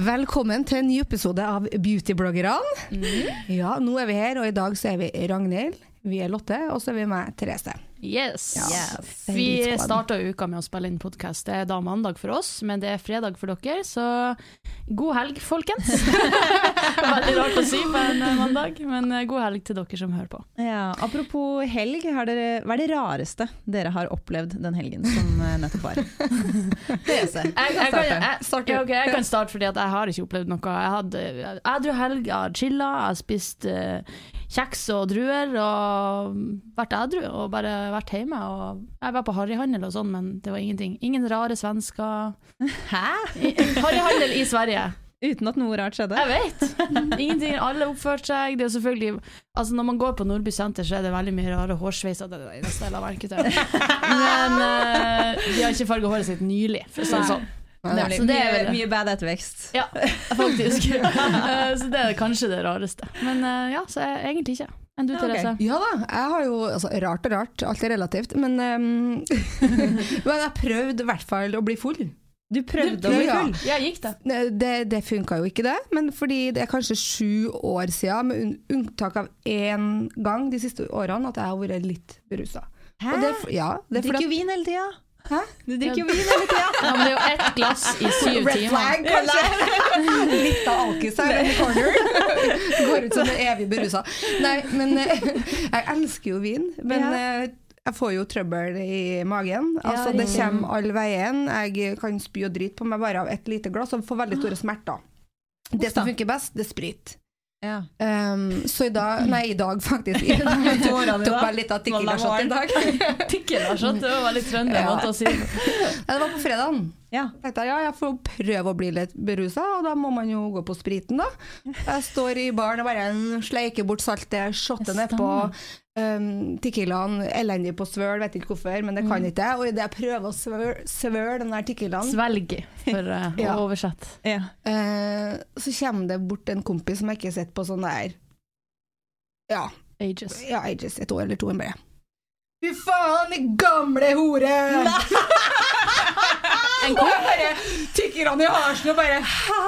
Velkommen til en ny episode av Beautybloggerne. Ja, nå er vi her, og i dag så er vi Ragnhild, vi er Lotte, og så er vi meg, Therese. Yes. Yes. Vi starta uka med å spille inn podkast. Det er da mandag for oss, men det er fredag for dere, så god helg, folkens. Veldig rart å si på en eh, mandag, men eh, god helg til dere som hører på. Ja, apropos helg, har dere, hva er det rareste dere har opplevd den helgen som eh, nettopp var? Therese, Jeg, jeg, kan, starte. jeg, Start ja, okay, jeg kan starte fordi jeg har ikke opplevd noe. Jeg hadde edru helg, jeg har chilla, jeg har spist uh, kjeks og druer og vært edru og bare vært hjemme. Og jeg var på harryhandel og sånn, men det var ingenting. Ingen rare svensker. Hæ? Harryhandel i Sverige. Uten at noe rart skjedde? Jeg vet! Ingenting. Alle oppførte seg. Det er selvfølgelig Altså Når man går på Nordby senter, så er det veldig mye rare hårsveiser. Det er det eneste jeg la merke til. Men uh, de har ikke farga håret sitt nylig, for å si det sånn. Nemlig. så det er mye, det. mye bad ettervekst. Ja, faktisk. uh, så det er kanskje det rareste. Men uh, ja, så jeg, egentlig ikke. Enn du, Ja, okay. Therese? Ja da, jeg har jo altså, Rart og rart, alt er relativt. Men, um, men jeg prøvde i hvert fall å bli full. Du prøvde Du å bli full. Ja, gikk det? Det, det, funka jo ikke, det. Men fordi det er kanskje sju år siden, med unntak av én gang de siste årene, at jeg har vært litt berusa. Hæ? Det, ja, det er Du drikker jo vin hele tida. Hæ? Du drikker jo vin hele tida. Ja, men det er jo ett glass i syv Red timer. flag, kanskje? Litt av alkis her in the corner. Går ut som en evig berusa. Nei, men eh, jeg elsker jo vin. Men eh, jeg får jo trøbbel i magen. Altså, det kommer all veien. Jeg kan spy og drite på meg bare av et lite glass og får veldig store smerter. Det som funker best, det er sprit. Ja. Um, så i dag Nei, i dag, faktisk. Jeg tok meg litt av tequila-shot i dag. Tequila-shot, det var veldig trønder Ja. å si. Ja, det var på fredagen. Ja. tenkte jeg, ja, jeg får prøve å bli litt berusa, og da må man jo gå på spriten, da. Jeg står i baren og bare sleiker bort saltet, shotter nedpå. Um, tequilaen elendig på svøl, vet ikke hvorfor, men det kan ikke jeg. Og idet jeg prøver å svøle svøl den der tequilaen, Svelg, for uh, Ja. å oversette. Ja. Uh, så kommer det bort en kompis som jeg ikke har sett på sånn der Ja, Ages. ja, ages, et år eller to. enn bare Fy faen, din gamle hore! En, Og kom jeg bare tykker han i harsen og bare Hæ?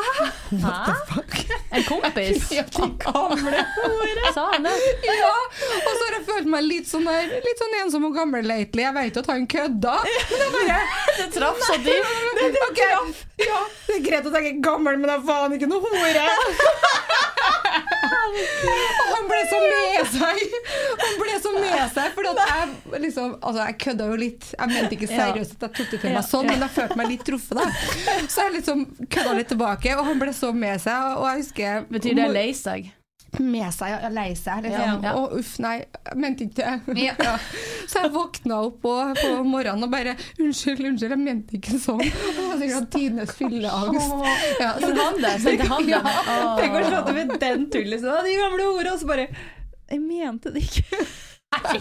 What the fuck? en kompis? Ja, gamle hore! Sa han det? Ja, og så har jeg følt meg litt sånn der Litt sånn ensom og gammel lately. Jeg vet at han kødda, men jeg bare Det traff så dypt. Ok, ja, det er greit at jeg er gammel, men jeg er faen ikke noe hore. Og han ble så med seg. Han ble så med seg, for jeg liksom Altså, jeg kødda jo litt. Jeg mente ikke seriøst at jeg tok det til meg sånn, men jeg følte meg litt truffet, da. Så jeg liksom kødda litt tilbake, og han ble så med seg, og jeg husker Betyr det lei seg? Med seg, og lei seg. Liksom. Ja. Og uff, nei, jeg mente ikke det. Ja. Så jeg våkna opp på, på morgenen og bare Unnskyld, unnskyld, jeg mente ikke sånn. Det var sikkert tidenes fylleangst. Ja, så han det? Sendte han det? Åh. Tenk å slå til med den tullet. De gamle ordene, og så bare Jeg mente det ikke. Du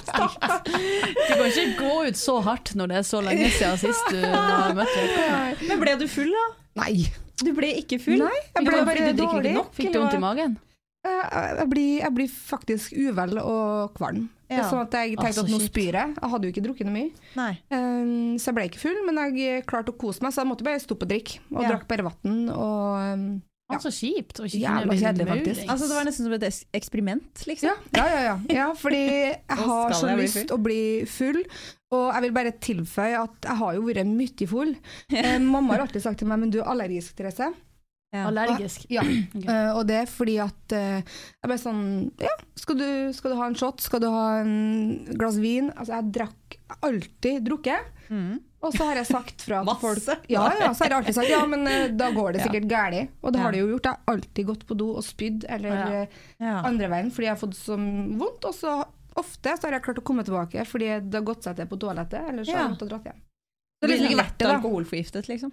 kan ikke gå ut så hardt når det er så lenge siden sist du har møtt henne. Men ble du full, da? Nei. Du ble ikke full? Nei, jeg Det ble bare dårlig. Fikk du vondt i magen? Jeg, jeg, blir, jeg blir faktisk uvel og kvalm. Det er Ja. sånn at jeg tenkte Altså, at nå spyr jeg. Jeg hadde jo ikke drukket noe mye. Nei. Um, så jeg ble ikke full, men jeg klarte å kose meg, så jeg måtte bare stoppe å drikke. Og Ja. drakk bare vann. Og um, Ja. Så kjipt. Og ikke Jævla kunne bli kjedelig, faktisk. Altså, det var nesten som et eksperiment, liksom. ja, ja, ja, ja. ja, fordi jeg har så jeg lyst å bli full. Og jeg vil bare tilføye at jeg har jo vært mye full. Eh, mamma har alltid sagt til meg men du er allergisk, Therese. Ja. Allergisk. Ja. Eh, og det er fordi at uh, jeg ble sånn Ja, skal du, skal du ha en shot? Skal du ha en glass vin? Altså, jeg drakk alltid drukket. Mm. Og så har jeg sagt fra til folk Ja, ja, så har jeg alltid sagt ja, men uh, da går det Ja. sikkert galt. Og det Ja. har det jo gjort. Jeg har alltid gått på do og spydd, eller Ja. Ja. andre veien, fordi jeg har fått så vondt. Og så ofte så har jeg klart å komme tilbake fordi det har gått seg til på toalettet, eller så har jeg måttet dratt hjem. Det er liksom ikke verdt det, da. Alkoholforgiftet, liksom.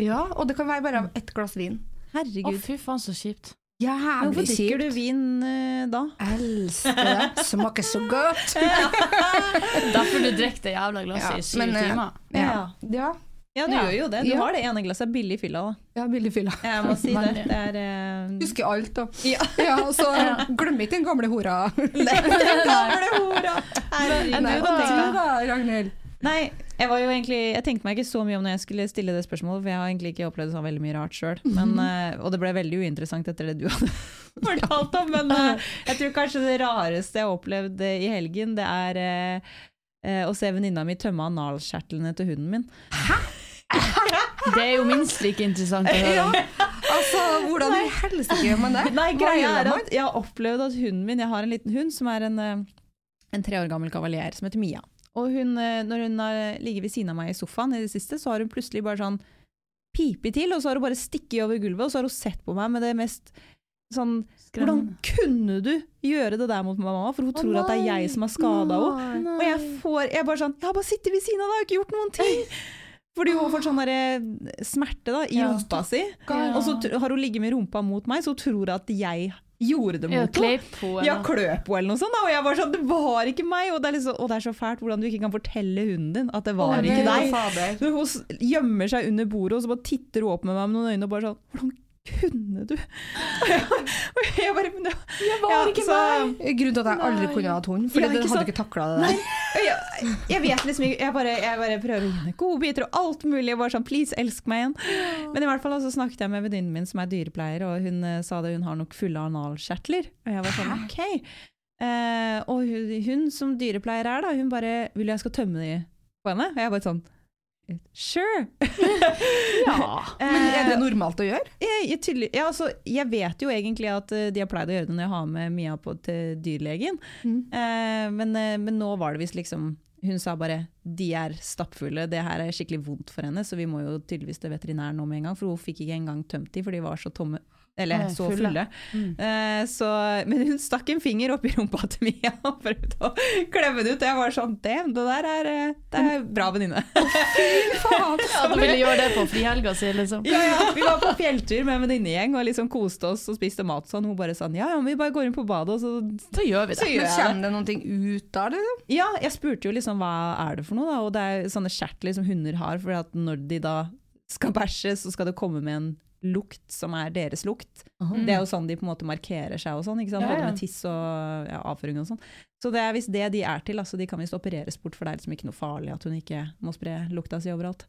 Ja, og det kan være bare av ett glass vin. Å, fy faen, så kjipt. Hvorfor Jævlig drikker du vin uh, da? Elsker det. Smaker så godt. Derfor du drikker det jævla glasset Ja, i syv men, eh, timer. Ja. ja. Ja, du Ja. gjør jo det. Du Ja. har det ene glasset billig fylla, da. Ja, billig fylla. Jeg må si det. Det er uh... Husker alt, da. Ja. Ja, så glem ikke den gamle hora. Den gamle hora! Herregud, du da, Ragnhild? Nei, jeg var jo egentlig Jeg tenkte meg ikke så mye om når jeg skulle stille det spørsmålet, for jeg har egentlig ikke opplevd så veldig mye rart sjøl. Og det ble veldig uinteressant etter det du hadde fortalt om. Men eh, jeg tror kanskje det rareste jeg har opplevd eh, i helgen, det er eh, eh, å se venninna mi tømme analkjertlene til hunden min. Hæ? Det er jo minst like interessant Ja, altså, hvordan i helsike gjør man det? Nei, greia er at jeg har opplevd at hunden min Jeg har en liten hund som er en, eh, en tre år gammel kavalier som heter Mia. Og hun, eh, når hun har ligget ved siden av meg i sofaen i det siste, så har hun plutselig bare sånn pipet til, og så har hun bare stikket over gulvet, og så har hun sett på meg med det mest sånn Hvordan kunne du gjøre det der mot mamma? For hun tror at det er jeg som har skada henne. Og jeg får Jeg bare sånn Jeg har bare sittet ved siden av deg, jeg har ikke gjort noen ting! Fordi hun har fått sånn smerte da, i Ja. rumpa si. Ja. Og så har hun ligget med rumpa mot meg, så hun tror at jeg gjorde det mot henne. Ja, eller- kløp henne eller noe sånt. Da. Og jeg var sånn, det var ikke meg! Og det, liksom, og det er så fælt hvordan du ikke kan fortelle hunden din at det var Å, ikke deg. fader. Hun gjemmer seg under bordet, og så bare titter hun opp med meg med noen øyne og bare sånn Hvordan kunne du? Og jeg, og jeg bare men det, var ikke så- Grunnen til at jeg aldri kunne hatt hund, for Ja, du hadde ikke takla det der. jeg, jeg vet liksom ikke jeg bare, jeg bare prøver å gi henne godbiter og alt mulig. Jeg bare sånn, please, elsk meg igjen. Men i hvert fall så snakket jeg med venninnen min som er dyrepleier, og hun uh, sa det hun har nok fulle analkjertler. Og jeg var sånn, ok. Uh, og hun, hun som dyrepleier er da, hun bare, vil jeg skal tømme de på henne? Og jeg bare sånn, sure. Ja. Men er det normalt å gjøre? Jeg, jeg, ja, altså, jeg vet jo egentlig at eh, de har pleid å gjøre det når jeg har med Mia på til dyrlegen, eh, men, eh, men nå var det visst liksom Hun sa bare de er stappfulle, det her er skikkelig vondt for henne, så vi må jo tydeligvis til veterinæren nå med en gang, for hun fikk ikke engang tømt de, for de var så tomme. Eller så fulle. fulle. Mm. Uh, så, men hun stakk en finger opp i rumpa til Mia og prøvde å klemme det ut. Og jeg var sånn Damn, det der er, eh, det er bra venninne. Ja, du ville gjøre det på frihelga si, liksom. Ja, ja. Vi var på fjelltur med en venninnegjeng og liksom koste oss og spiste mat sånn. Hun bare sånn Ja, ja, vi bare går inn på badet, og så Så gjør vi Så det. gjør Men kjenner det. kommer det noen ting ut av det? liksom? Ja, jeg spurte jo liksom hva er det for noe, da. Og det er sånne kjertler som hunder har, for når de da skal bæsje, så skal det komme med en lukt som er deres lukt. Mm. Det er jo sånn de på en måte markerer seg og sånn, ikke sant? Ja, både med tiss og ja, avføring og sånn. Så det er visst det de er til, altså de kan visst opereres bort, for det er liksom ikke noe farlig at hun ikke må spre lukta si overalt.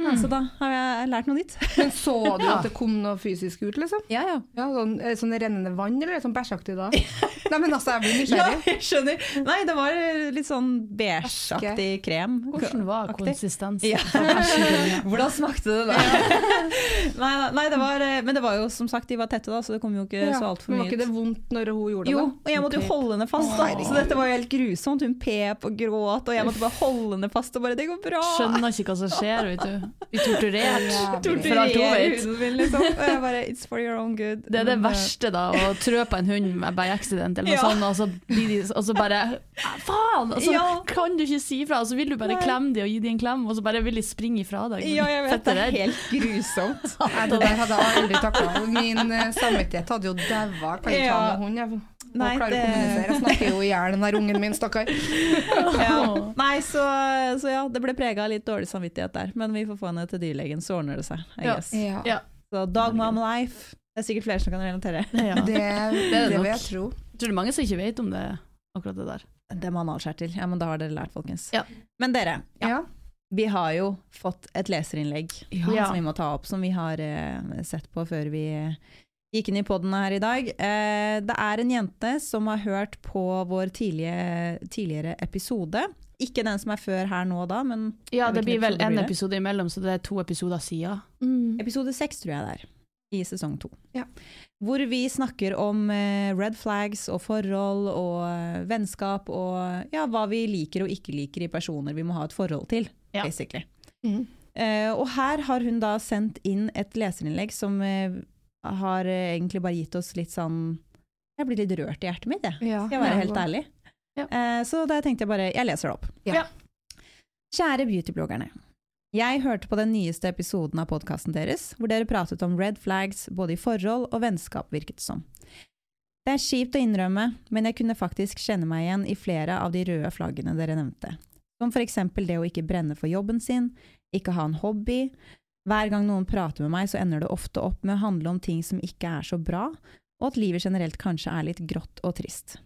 Mm. Så da har jeg lært noe nytt. Men så du Ja. at det kom noe fysisk ut, liksom? Ja, ja. Ja, sånn, er sånn rennende vann, eller er sånn bæsjaktig da? Nei, men altså, jeg blir Ja, jeg skjønner. Nei, det var litt sånn beigeaktig krem. Hvordan var konsistensen? Ja. Hvordan smakte det da? nei, nei, nei, det var, eh, men det var jo som sagt, de var tette da, så det kom jo ikke Ja, så altfor mye mye var ikke det vondt når hun gjorde det? Jo, og jeg måtte jo holde henne fast, da. så dette var jo helt grusomt. Hun pep og gråt, og jeg måtte bare holde henne fast og bare 'det går bra'. Skjønner ikke hva som skjer, vet du. Vi torturert. Torturerer huden min, liksom. Og jeg bare 'it's for your own good'. Det er det eh, verste, da, å trø på en hund med by accident, eller noe Ja. sånt, og så, blir de, og så bare "Ah, Faen! Og så Ja. kan du ikke si ifra, og så vil du bare Nei. klemme dem og gi dem en klem, og så bare vil de springe ifra deg. Ja, jeg vet det er helt grusomt. Nei, det der hadde jeg aldri takla. Min eh, samvittighet hadde jo daua. Kan ikke Ja. ha med hund. Jeg Nei, klare å det- kommunisere. Jeg snakker jo i hjel den der ungen min, stakkar. Ja. Nei, så, så ja, det ble prega av litt dårlig samvittighet der. Men vi får få henne til dyrlegen, så ordner det seg. I guess. Ja. Ja. Så dog mom life. Det er sikkert flere som kan relatere. Ja. Det, det, det vil jeg tro. Jeg tror det er mange som ikke vet om det, akkurat det der. Det med til. Ja, men da har dere lært, folkens. Ja. Men dere, Ja. vi har jo fått et leserinnlegg Ja. som vi må ta opp, som vi har eh, sett på før vi gikk inn i poden her i dag. Eh, det er en jente som har hørt på vår tidlige, tidligere episode. Ikke den som er før her nå da, men Ja, det blir vel en episode imellom, så det er to episoder siden. episode seks tror jeg det er. I sesong to. Ja. Hvor vi snakker om eh, red flags og forhold og eh, vennskap og ja, hva vi liker og ikke liker i personer vi må ha et forhold til, Ja. basically. Mm. Eh, og her har hun da sendt inn et leserinnlegg som eh, har eh, egentlig bare gitt oss litt sånn Jeg blir litt rørt i hjertet mitt, jeg. Ja, Skal jeg være helt ærlig. Ja. Eh, så da tenkte jeg bare Jeg leser det opp. Ja. Kjære beautybloggerne. Jeg hørte på den nyeste episoden av podkasten deres, hvor dere pratet om red flags både i forhold og vennskap, virket som. Det er kjipt å innrømme, men jeg kunne faktisk kjenne meg igjen i flere av de røde flaggene dere nevnte. Som for eksempel det å ikke brenne for jobben sin, ikke ha en hobby. Hver gang noen prater med meg, så ender det ofte opp med å handle om ting som ikke er så bra, og at livet generelt kanskje er litt grått og trist.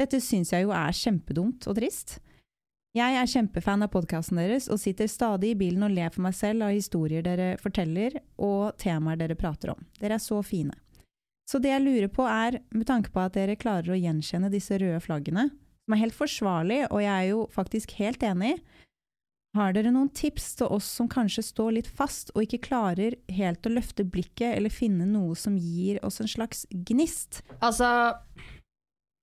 Dette syns jeg jo er kjempedumt og trist. Jeg er kjempefan av podkasten deres og sitter stadig i bilen og ler for meg selv av historier dere forteller og temaer dere prater om. Dere er så fine. Så det jeg lurer på er, med tanke på at dere klarer å gjenkjenne disse røde flaggene, som er helt forsvarlig, og jeg er jo faktisk helt enig, har dere noen tips til oss som kanskje står litt fast og ikke klarer helt å løfte blikket eller finne noe som gir oss en slags gnist? Altså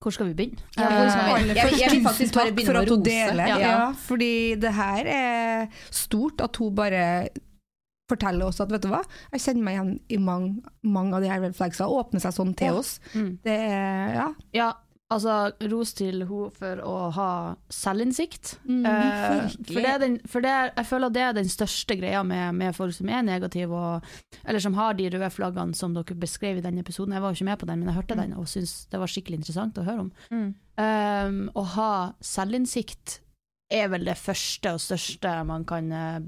Hvor skal vi begynne? Ja, skal vi- Jeg- jeg vil faktisk bare begynne for med at å rose. deler. Ja. Ja. fordi det her er stort at hun bare forteller oss at vet du hva, jeg kjenner meg igjen i mange, mange av de her red flagsa, og åpner seg sånn til Ja. oss. Mm. Det er, ja. Altså ros til henne for å ha selvinnsikt. Mm, Eh, for det er den, for det, jeg føler det er den største greia med, med folk som er negative, og, eller som har de røde flaggene som dere beskrev i den episoden. Jeg var jo ikke med på den, men jeg hørte den og syntes det var skikkelig interessant å høre om. Um, å ha selvinnsikt er vel det første og største man kan eh,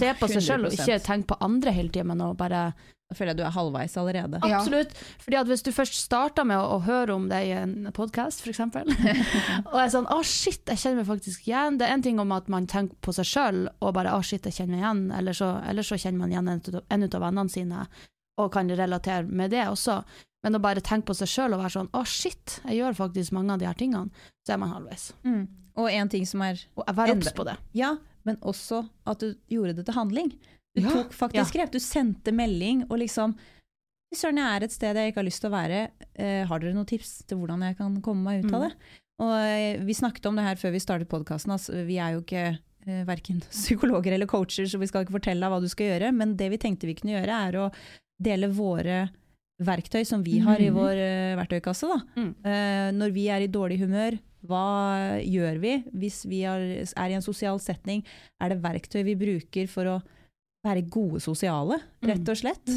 se på seg sjøl, og ikke tenke på andre hele tida, men å bare føler jeg du er halvveis allerede. Ja. Absolutt. Fordi at hvis du først starter med å, å høre om det i en podkast, f.eks., og er sånn 'Å, shit, jeg kjenner meg faktisk igjen'. Det er en ting om at man tenker på seg sjøl og bare 'Å, shit, jeg kjenner meg igjen', eller så, eller så kjenner man igjen en ut av- vennene sine og kan relatere med det også. Men å bare tenke på seg sjøl og være sånn 'Å, shit, jeg gjør faktisk mange av de her tingene', så er man halvveis. Mm. Og en ting som er Og være obs på det. Ja, men også at du gjorde det til handling. Du Ja, tok faktisk grep. Du sendte melding og liksom søren, jeg er et sted jeg ikke har lyst til å være. Eh, har dere noen tips til hvordan jeg kan komme meg ut av Mm. det? Og eh, vi snakket om det her før vi startet podkasten. Altså, vi er jo ikke eh, verken psykologer eller coacher, så vi skal ikke fortelle deg hva du skal gjøre. Men det vi tenkte vi kunne gjøre, er å dele våre verktøy som vi har i Mhm. vår eh, verktøykasse. Da. Mm. Eh, når vi er i dårlig humør, hva gjør vi? Hvis vi er, er i en sosial setning, er det verktøy vi bruker for å være gode sosiale, rett og slett?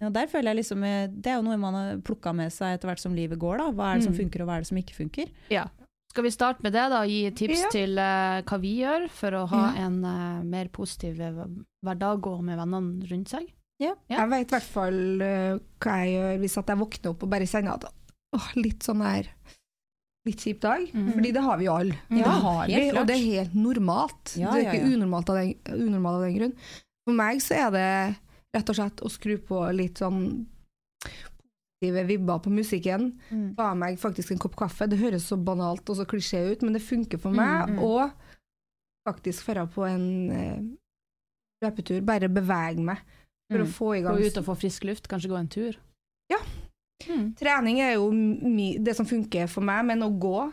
Ja, der føler jeg liksom, eh, Det er jo noe man har plukka med seg etter hvert som livet går. da. Hva er det som Mm. funker, og hva er det som ikke funker? Ja. Skal vi starte med det, da? Gi tips Ja. til uh, hva vi gjør for å ha Ja. en uh, mer positiv hverdag og med vennene rundt seg? Ja. Jeg vet i hvert fall uh, hva jeg gjør hvis at jeg våkner opp og bare kjenner at åh, litt sånn her Litt kjip dag. Mm. Fordi det har vi jo alle. Ja, det har vi, og det er helt normalt. Ja, det er ja, ikke ja. unormalt av den, unormalt av den grunn. For meg så er det rett og slett å skru på litt sånn positive vibber på musikken. Ta meg faktisk en kopp kaffe. Det høres så banalt og så klisjé ut, men det funker for meg. Mm, mm. Og faktisk dra på en eh, løpetur. Bare bevege meg for Mm. å få i gang Gå ut og få frisk luft, kanskje gå en tur? Ja. Mm. Trening er jo det som funker for meg, men å gå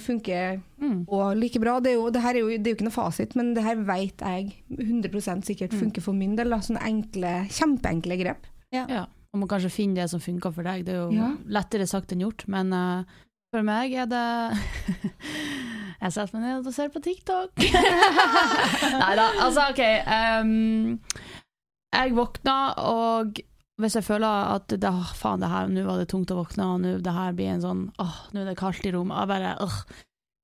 funker Mm. og like bra. Det er, jo, det, her er jo, det er jo ikke noe fasit, men det her vet jeg 100 sikkert Mm. funker for min del. Da. Sånne enkle, kjempeenkle grep. Ja. Og må kanskje finne det som funker for deg. Det er jo Ja. lettere sagt enn gjort, men uh, for meg er det Jeg setter meg ned og ser på TikTok. Nei da, altså OK. Um, jeg våkna, og hvis jeg føler at det, faen, det her, nå var det tungt å våkne, og nå det her blir en sånn åh, nå er det kaldt i rommet, jeg bare åh,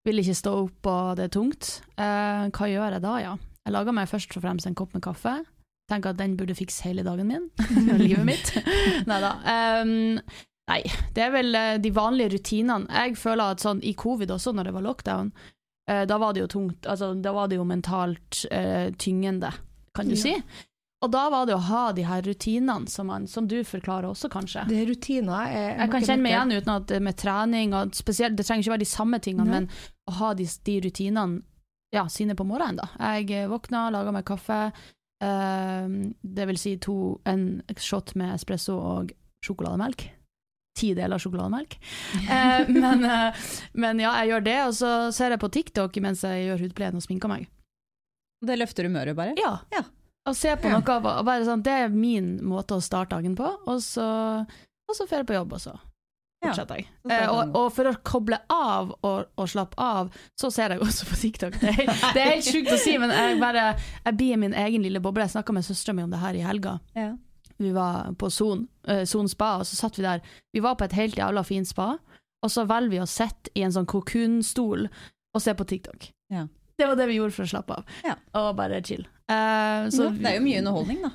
vil ikke stå opp, og det er tungt. Eh, hva gjør jeg da, ja? Jeg lager meg først og fremst en kopp med kaffe. Tenker at den burde fikse hele dagen min, og livet mitt. Neida. Um, nei, det er vel eh, de vanlige rutinene. Jeg føler at sånn i covid også, når det var lockdown, eh, da var det jo tungt, altså da var det jo mentalt eh, tyngende, kan du Ja. si. Og da var det å ha de her rutinene, som, man, som du forklarer også, kanskje. Det er rutiner. Er, Jeg kan kjenne meg igjen uten at med trening, og spesielt, det trenger ikke være de samme tingene, Nei. men å ha de, de rutinene ja, sine på morgenen. da. Jeg våkner, våkna, laga meg kaffe, eh, det vil si to, en shot med espresso og sjokolademelk. Ti deler sjokolademelk. Eh, men, eh, men ja, jeg gjør det, og så ser jeg på TikTok mens jeg gjør hudpleien og sminker meg. Det løfter humøret, bare. Ja. Ja. Og se på noe og bare sånn, Det er min måte å starte dagen på, og så, og så drar jeg på jobb, og så fortsetter jeg. Eh, og, og for å koble av og, og slappe av, så ser jeg også på TikTok. Det er, det er helt sjukt å si, men jeg bare Jeg blir min egen lille boble. Jeg snakka med søstera mi om det her i helga. Ja. Vi var på Son, eh, Son spa, og så satt vi der. Vi var på et helt jævla fint spa, og så velger vi å sitte i en sånn kokunstol og se på TikTok. Ja. Det var det vi gjorde for å slappe av, Ja. og bare chill. Uh, så Det er jo mye underholdning, da.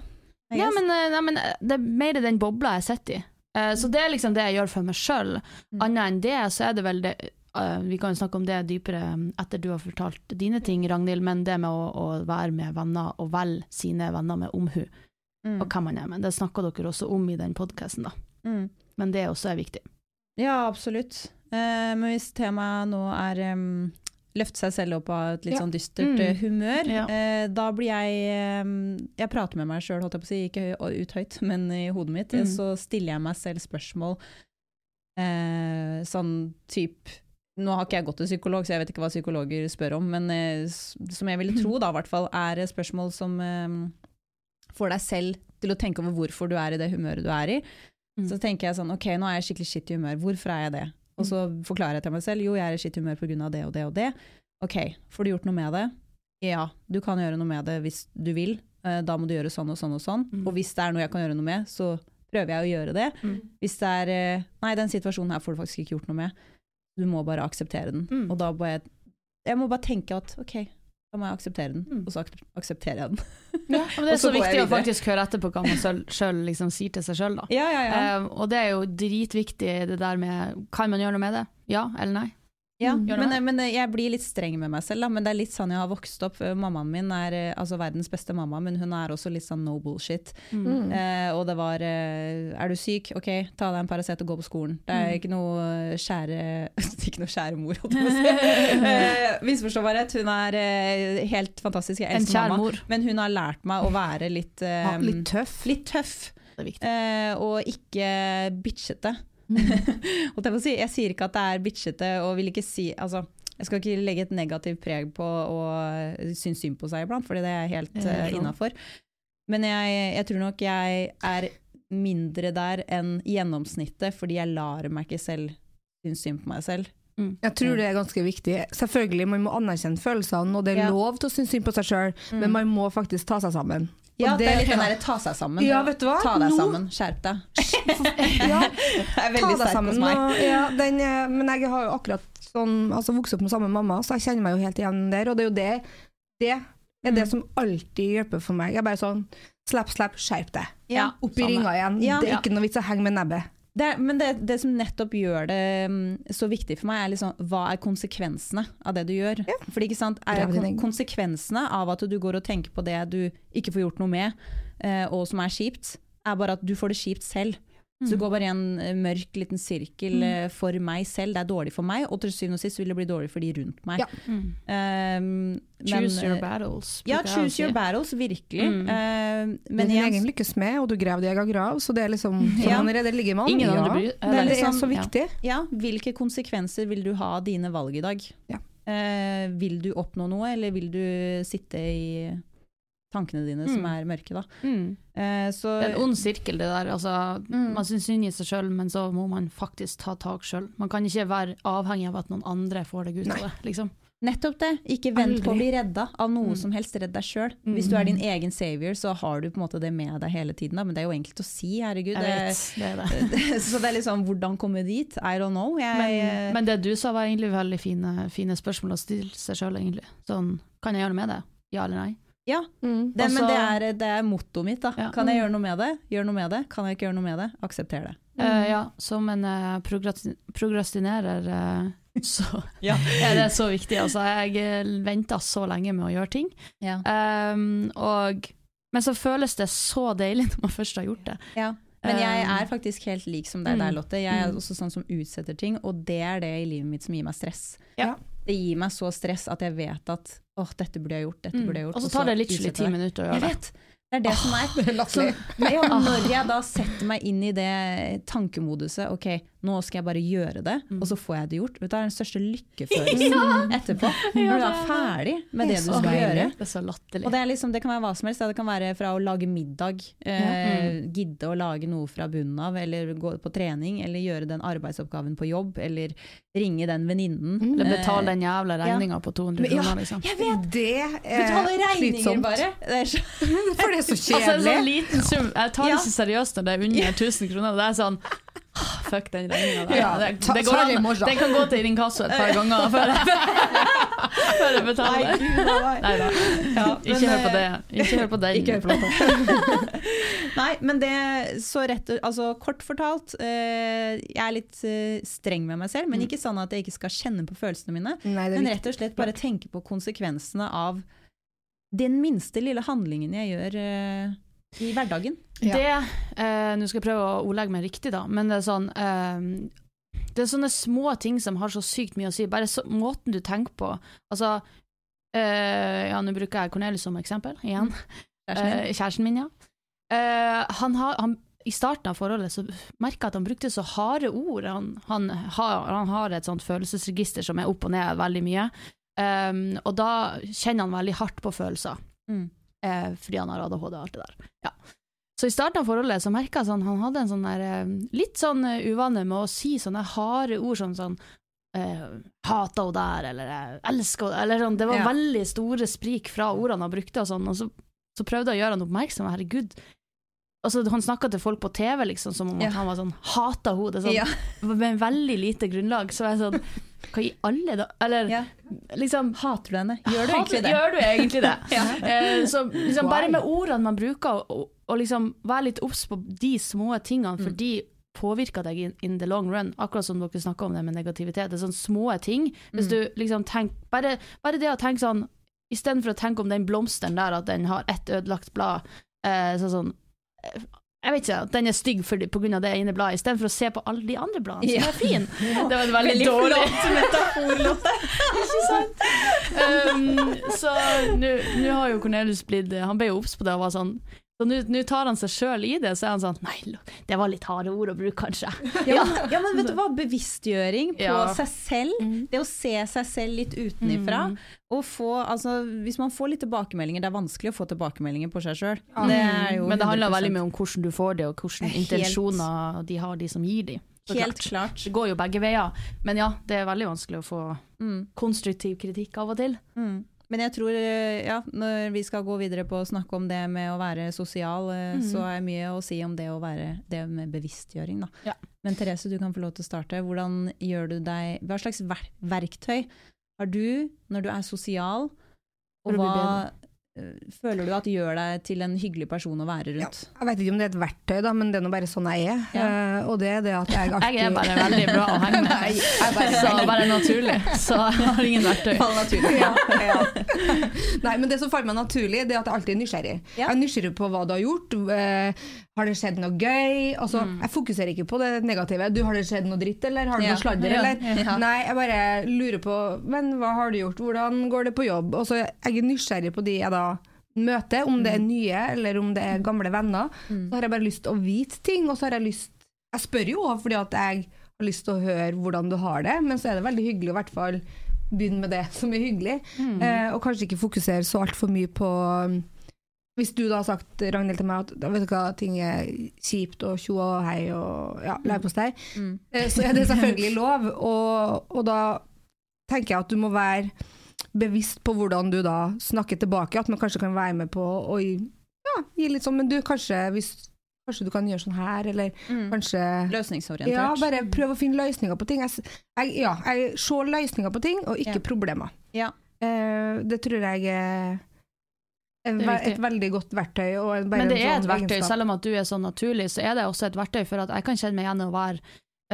Ja, men, eh, nei, men eh, det er mer den bobla jeg sitter i. Uh, så det er liksom det jeg gjør for meg sjøl. Mm. Annet enn det, så er det vel det uh, Vi kan jo snakke om det dypere um, etter du har fortalt dine ting, Ragnhild, men det med å, å være med venner og velge sine venner med omhu, Mm. og hvem man er med. Det snakker dere også om i den podkasten, da. Mm. Men det også er viktig. Ja, absolutt. Uh, men hvis temaet nå er um, løfte seg selv opp av et litt Ja. sånn dystert Mm. eh, humør, Ja. eh, da blir jeg um, Jeg prater med meg sjøl, holdt jeg på å si, ikke ut høyt, men i hodet mitt. Mm. Så stiller jeg meg selv spørsmål eh, sånn type nå har ikke jeg gått til psykolog, så jeg vet ikke hva psykologer spør om, men eh, som jeg ville tro, da, hvert fall, er spørsmål som eh, får deg selv til å tenke over hvorfor du er i det humøret du er i. Mm. Så tenker jeg sånn, ok, nå er jeg skikkelig skitt i humør, hvorfor er jeg det? Og så forklarer jeg til meg selv, jo, jeg er i skitt humør av det og det og det. Ok, får du gjort noe med det? Ja, du kan gjøre noe med det hvis du vil, Eh, da må du gjøre sånn og sånn og sånn. Mm. Og hvis det er noe jeg kan gjøre noe med, så prøver jeg å gjøre det. Mm. Hvis det er, eh, nei, den situasjonen her får du faktisk ikke gjort noe med, du må bare akseptere den. Mm. Og da må jeg, jeg må bare tenke at ok, da må jeg akseptere den, Mm. og så ak aksepterer jeg den. Ja, men det er så så viktig å faktisk høre etter på hva man sjøl liksom sier til seg sjøl, da. Ja, ja, Eh, og det er jo dritviktig det der med Kan man gjøre noe med det? Ja eller nei? Ja, Mm. Men, men jeg blir litt streng med meg selv, da. men det er litt sånn jeg har vokst opp. Mammaen min er eh, altså verdens beste mamma, men hun er også litt sånn no bullshit. Mm. Eh, og det var eh, Er du syk? Ok, ta deg en Paracet og gå på skolen. Det er Mm. ikke noe kjære Ikke noe kjære mor, holdt jeg på å si. Eh, Misforstå meg rett, hun er eh, helt fantastisk. Jeg En elsker mamma. mor. Men hun har lært meg å være litt, eh, Ja, litt tøff. litt tøff. Det er. Eh, og ikke bitchete. Jeg, si. jeg sier ikke at det er bitchete, og vil ikke si altså, Jeg skal ikke legge et negativt preg på å synes synd på seg iblant, for det er helt uh, lov. innafor. Men jeg, jeg tror nok jeg er mindre der enn gjennomsnittet, fordi jeg lar meg ikke selv synes synd på meg selv. Jeg tror det er ganske viktig. Selvfølgelig, man må anerkjenne følelsene, og det er Ja. lov til å synes synd på seg sjøl, men man må faktisk ta seg sammen. Ja, det, det, er litt den derre ta seg sammen. Ja, vet du hva? Ta deg Nå- sammen, skjerp deg. Ja, ta deg sammen. Og, ja, den, men jeg har jo akkurat sånn, altså vokst opp med samme mamma, så jeg kjenner meg jo helt igjen der. Og det er jo det, det er det Mm. som alltid hjelper for meg. Jeg er bare sånn slapp, slapp, skjerp deg. Ja, Opp i ringa igjen. Ja. Det er ikke noe vits å henge med nebbet. Det, men det, det som nettopp gjør det mm, så viktig for meg, er liksom, hva er konsekvensene av det du gjør? Fordi, ikke sant, er kon konsekvensene av at du går og tenker på det du ikke får gjort noe med, eh, og som er kjipt, er bare at du får det kjipt selv. Så Mm. det går bare i en eh, mørk liten sirkel mm. for meg selv. Det er dårlig for meg, og til syvende og sist vil det bli dårlig for de rundt meg. Ja. Mm. Um, Choose men, your eh, battles. Ja, jeg choose your battles, virkelig. Mm. Eh, Det men er din egen lykkes med, og du graver din egen grav, så det er liksom sånn Ja. allerede ligger man. Ingen ja. andre bryr Det, er- det er liksom- så viktig. Ja, hvilke konsekvenser vil du ha av dine valg i dag? Ja. Eh, vil du oppnå noe, eller vil du sitte i tankene dine som Mm. er mørke, da? Mm. Eh, så Det er en ond sirkel, det der. Altså, Mm. Man syns synd i seg sjøl, men så må man faktisk ta tak sjøl. Man kan ikke være avhengig av at noen andre får deg ut av det. Liksom. nettopp det. Ikke vent på å bli redda av noe Mm. som helst. Redd deg sjøl. Mm. Hvis du er din egen savior, så har du på en måte det med deg hele tiden. Da. Men det er jo enkelt å si, herregud. Jeg Det, det er det. så det er liksom hvordan komme dit? I don't know. Jeg, Men, men det du sa var egentlig veldig fine, fine spørsmål å stille seg sjøl, egentlig. Sånn, kan jeg gjøre noe med det? Ja eller nei? Ja, Mm. det, men det er, det er mottoet mitt. da. Ja. Kan jeg gjøre noe med det? Gjør noe med det. Kan jeg ikke gjøre noe med det? Aksepter det. Eh, ja, som en uh, progrestinerer uh, så Ja. er det så viktig. Altså, jeg uh, venta så lenge med å gjøre ting. Ja. Um, og, men så føles det så deilig når man først har gjort det. Ja. Men jeg Um, er faktisk helt lik som deg der, mm, Lotte. Jeg er mm. også sånn som utsetter ting, og det er det i livet mitt som gir meg stress. Ja. Det gir meg så stress at jeg vet at åh, dette burde jeg gjort, dette burde jeg gjort. Mm. Og så tar det literally ti minutter å Jeg gjøre det. vet! Det er det som er. Det er. Så, når jeg da setter meg inn i det tankemoduset, ok, nå skal jeg bare gjøre det, Mm. og så får jeg det gjort. Det er den største lykkefølelsen etterpå. Når du er ferdig med det du skal deilig. gjøre. Det er så latterlig. Og det, er liksom, det kan være hva som helst. Det kan være fra å lage middag, eh, Mm. gidde å lage noe fra bunnen av, eller gå på trening, eller gjøre den arbeidsoppgaven på jobb, eller ringe den venninnen. Eller Eh, betale den jævla regninga på 200 kroner, ja, liksom. Jeg vet! Det Betale er regninger, slitsomt. bare. Det er så, For det er så Altså, en kjedelig. sånn liten sum. Jeg tar det ikke seriøst når det er under 1000 kroner. Det er sånn Fuck den regninga der. Ja, det, det går an. Den kan gå til inkasso et par ganger før jeg, før jeg betaler. Nei da. Ja, Ikke hør på eh, det. Ikke hør på den. Ikke hør på det. Nei, men det så rett Altså kort fortalt, eh, jeg er litt eh, streng med meg selv, men ikke sånn at jeg ikke skal kjenne på følelsene mine. Nei, Men rett og slett bare tenke på konsekvensene av den minste lille handlingen jeg gjør eh, i hverdagen. Ja. Det eh, Nå skal jeg prøve å ordlegge meg riktig, da, men det er sånn eh, Det er sånne små ting som har så sykt mye å si. Bare så, måten du tenker på. Altså eh, Ja, nå bruker jeg Cornelius som eksempel, igjen. Kjæresten min. Eh, kjæresten min, ja. Eh, han har, han, I starten av forholdet så merka jeg at han brukte så harde ord. Han, han, har, han har et sånt følelsesregister som er opp og ned veldig mye. Um, og da kjenner han veldig hardt på følelser, Mm. eh, fordi han har ADHD og alt det der. Ja. Så i starten av forholdet så merka jeg sånn, han hadde en sånn der, eh, litt sånn eh, uvane med å si sånne harde ord som sånn eh, hata henne der, eller jeg elsker henne, eller sånn. Det var Ja. veldig store sprik fra ordene han brukte, og sånn, og så, så prøvde jeg å gjøre han oppmerksom, herregud. Altså, han snakka til folk på TV liksom, som om Ja. at han var sånn hata henne, sånn, Ja. med veldig lite grunnlag. Så jeg sånn Hva i alle da Eller Ja. liksom Hater du henne? Gjør du Hater- egentlig det? Gjør du egentlig det? Ja. Eh, så liksom bare med ordene man bruker, og, og liksom være litt obs på de små tingene, for Mm. de påvirker deg in, in the long run, akkurat som dere snakker om det med negativitet. Det er sånne små ting. Hvis Mm. du liksom tenker bare, bare det å tenke sånn Istedenfor å tenke om den blomsteren der, at den har ett ødelagt blad, eh, så sånn eh, jeg vet ikke, at den er stygg pga. det ene bladet, istedenfor å se på alle de andre bladene som Ja. er fine. Det var en veldig, Veldig dårlig metafor, Lotte. ikke sant? Um, så nå nå har jo Cornelius blitt Han ble jo obs på det og var sånn Så nå tar han seg sjøl i det, så er han sånn Nei, det var litt harde ord å bruke, kanskje. Ja, men- ja, men vet du hva? Bevisstgjøring på Ja. seg selv. Det å se seg selv litt utenifra. Mm. Og få, altså, hvis man får litt tilbakemeldinger, det er vanskelig å få tilbakemeldinger på seg sjøl. Mm. Men det handler veldig mye om hvordan du får det, og hvilke Helt. intensjoner de har, de som gir de. Så Helt klart. klart. Det går jo begge veier, men ja, det er veldig vanskelig å få Mm. konstruktiv kritikk av og til. Mm. Men jeg tror, eh, ja, når vi skal gå videre på å snakke om det med å være sosial, mm -hmm. så er mye å si om det å være det med bevisstgjøring, da. Ja. Men Therese, du kan få lov til å starte. Hvordan gjør du deg Hva slags ver verktøy har du når du er sosial, og hva føler du at det gjør deg til en hyggelig person å være Ja, rundt? jeg vet ikke om det er et verktøy, da, men det er nå bare sånn jeg er. Ja. Uh, og det er det at jeg alltid Jeg er bare veldig bra å henge med, Nei, jeg er bare så bare naturlig. Så jeg har ingen verktøy. ja, ja. Nei, men det som faller meg naturlig, det er at jeg alltid er nysgjerrig. Ja. Jeg er nysgjerrig på hva du har gjort. Har det skjedd noe gøy? Altså, Mm. Jeg fokuserer ikke på det negative. Du, Har det skjedd noe dritt, eller har du Ja. noe sladder? Ja. Eller? Ja. Nei, jeg bare lurer på Men hva har du gjort? Hvordan går det på jobb? Altså, jeg er nysgjerrig på de jeg da møter, om det er nye eller om det er gamle venner. Mm. Så har jeg bare lyst til å vite ting, og så har jeg lyst Jeg spør jo òg fordi at jeg har lyst til å høre hvordan du har det, men så er det veldig hyggelig i hvert fall begynne med det som er hyggelig. Mm. Eh, og kanskje ikke fokusere så altfor mye på Hvis du da har sagt Ragnhild til meg at vet du hva, ting er kjipt og tjo og hei og ja, leverpostei, Mm. eh, så er det selvfølgelig lov. Og, og da tenker jeg at du må være bevisst på hvordan du da snakker tilbake, at man kanskje kan være med på å ja, gi litt sånn Men du, kanskje, hvis, kanskje du kan gjøre sånn her, eller Mm. kanskje Løsningsorientert. ja, bare prøv å finne løsninger på ting. Jeg, jeg, ja, jeg ser løsninger på ting, og ikke Ja. problemer. Ja. Uh, det tror jeg er en, Det er ve- viktig. Et veldig godt verktøy. Og Men det er et sånn verktøy, egenskap. selv om at du er så naturlig, så er det også et verktøy for at jeg kan kjenne meg igjen i å være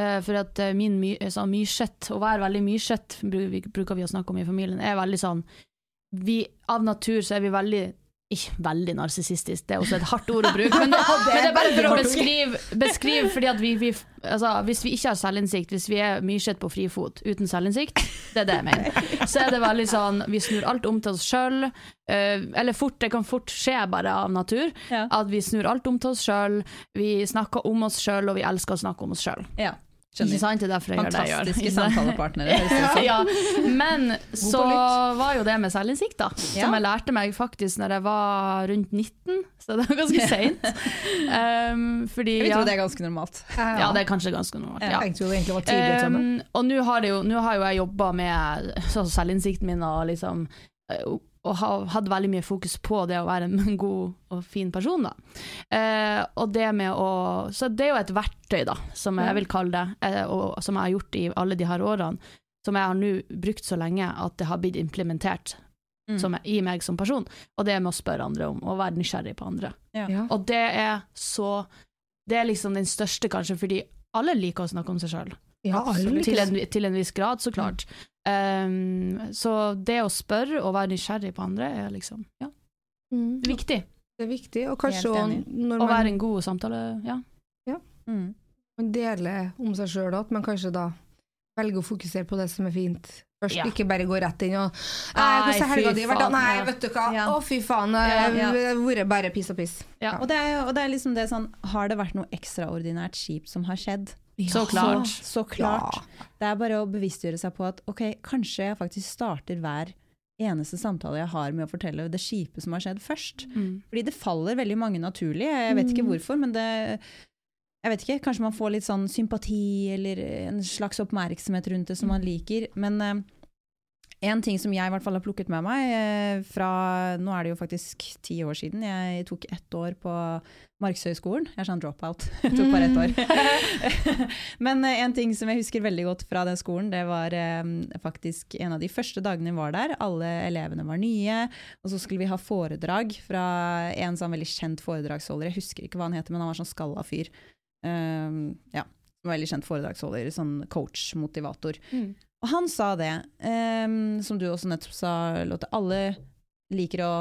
uh, for at eh, min my, sånn, myrsett, å være veldig myrsett, bruker vi å snakke om i familien, er veldig sånn vi, Av natur så er vi veldig ikke veldig narsissistisk, det er også et hardt ord å bruke, men det, men det er bare for å beskrive, beskrive fordi at vi, vi altså, Hvis vi ikke har selvinnsikt, hvis vi er myrsett på frifot uten selvinnsikt, det er det jeg mener, så er det veldig sånn Vi snur alt om til oss sjøl, eller fort, det kan fort skje bare av natur. Ja. At vi snur alt om til oss sjøl, vi snakker om oss sjøl, og vi elsker å snakke om oss sjøl. Ja. Ikke sant? Det er derfor jeg gjør det jeg gjør. Fantastiske samtalepartnere. som. ja. Men så var jo det med selvinnsikt, da. Ja. Som jeg lærte meg faktisk når jeg var rundt 19, så det var ganske seint. Um, fordi Jeg vil ja, tro det er ganske normalt. ja, det er kanskje ganske normalt. Ja. Jeg tror det egentlig var tidlig. Um, og nå har, jo, nå har jo jeg jobba med selvinnsikten min og liksom eh, og hadde veldig mye fokus på det å være en god og fin person, da. Eh, og det med å Så det er jo et verktøy, da, som jeg vil kalle det, eh, og som jeg har gjort i alle de her årene, som jeg har nå brukt så lenge at det har blitt implementert Mm. som, i meg som person, og det med å spørre andre om, og være nysgjerrig på andre. Ja. Ja. Og det er så Det er liksom den største, kanskje, fordi alle liker å snakke om seg sjøl. Ja, absolutt. Til, en, til en viss grad, så klart. Um, så det å spørre og være nysgjerrig på andre er liksom ja, Mm. viktig. Det er viktig, og kanskje òg når man Å være en god samtale, ja. Mm. man deler om seg sjøl, at man kanskje da velger å fokusere på det som er fint. Først, Ja. ikke bare gå rett inn og hvordan fy helga di vært? faen, Nei, vet du hva, Ja. å fy faen, det ja. har vært bare piss og piss. Ja. Og, det er, og det er liksom det sånn Har det vært noe ekstraordinært kjipt som har skjedd? Så klart. Så, så klart. Det er bare å bevisstgjøre seg på at ok, kanskje jeg faktisk starter hver eneste samtale jeg har med å fortelle det kjipe som har skjedd, først. Mm. Fordi det faller veldig mange naturlig. Jeg vet ikke hvorfor, men det jeg vet ikke, Kanskje man får litt sånn sympati eller en slags oppmerksomhet rundt det som man liker. Men eh, en ting som jeg i hvert fall har plukket med meg eh, fra Nå er det jo faktisk ti år siden. Jeg tok ett år på Markshøgskolen. Jeg er sånn dropout. Jeg tok bare ett år. Men eh, en ting som jeg husker veldig godt fra den skolen, det var eh, faktisk en av de første dagene vi var der. Alle elevene var nye, og så skulle vi ha foredrag fra en sånn veldig kjent foredragsholder. Jeg husker ikke hva han heter, men han var sånn skalla fyr. Um, ja, veldig kjent foredragsholder, sånn coach-motivator. Mm. Og han sa det, um, som du også nettopp sa, Lotte, alle liker å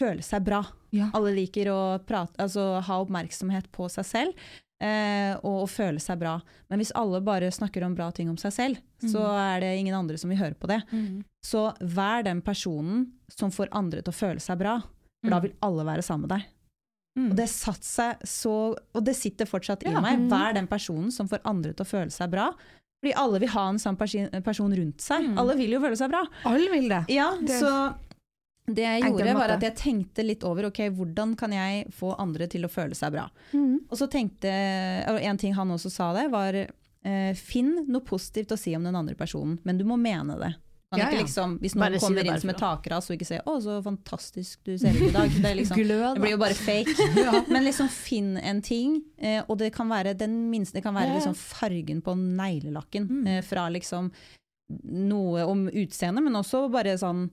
føle seg bra. Ja. Alle liker å prate, altså, ha oppmerksomhet på seg selv. uh, og og, føle seg bra. Men hvis alle bare snakker om bra ting om seg selv, så er det ingen andre som vil høre på det. Mm. Så vær den personen som får andre til å føle seg bra, for da Mm. vil alle være sammen med deg. Mm. Og det satt seg så Og det sitter fortsatt i Ja. meg. Mm. Vær den personen som får andre til å føle seg bra. Fordi alle vil ha en sånn person rundt seg. Mm. Alle vil jo føle seg bra. Alle vil det. Ja, Det- så det jeg gjorde, var at jeg tenkte litt over ok, hvordan kan jeg få andre til å føle seg bra. Og så tenkte, og En ting han også sa det, var eh, finn noe positivt å si om den andre personen, men du må mene det. Kan Ja, ja. liksom, hvis noen kommer inn som et takras og ikke sier 'Å, så fantastisk du ser ut i dag'. Det, liksom, det blir jo bare fake. Men liksom finn en ting, eh, og det kan være den minste, det kan være Ja. liksom fargen på neglelakken. Mm. Eh, fra liksom noe om utseendet, men også bare sånn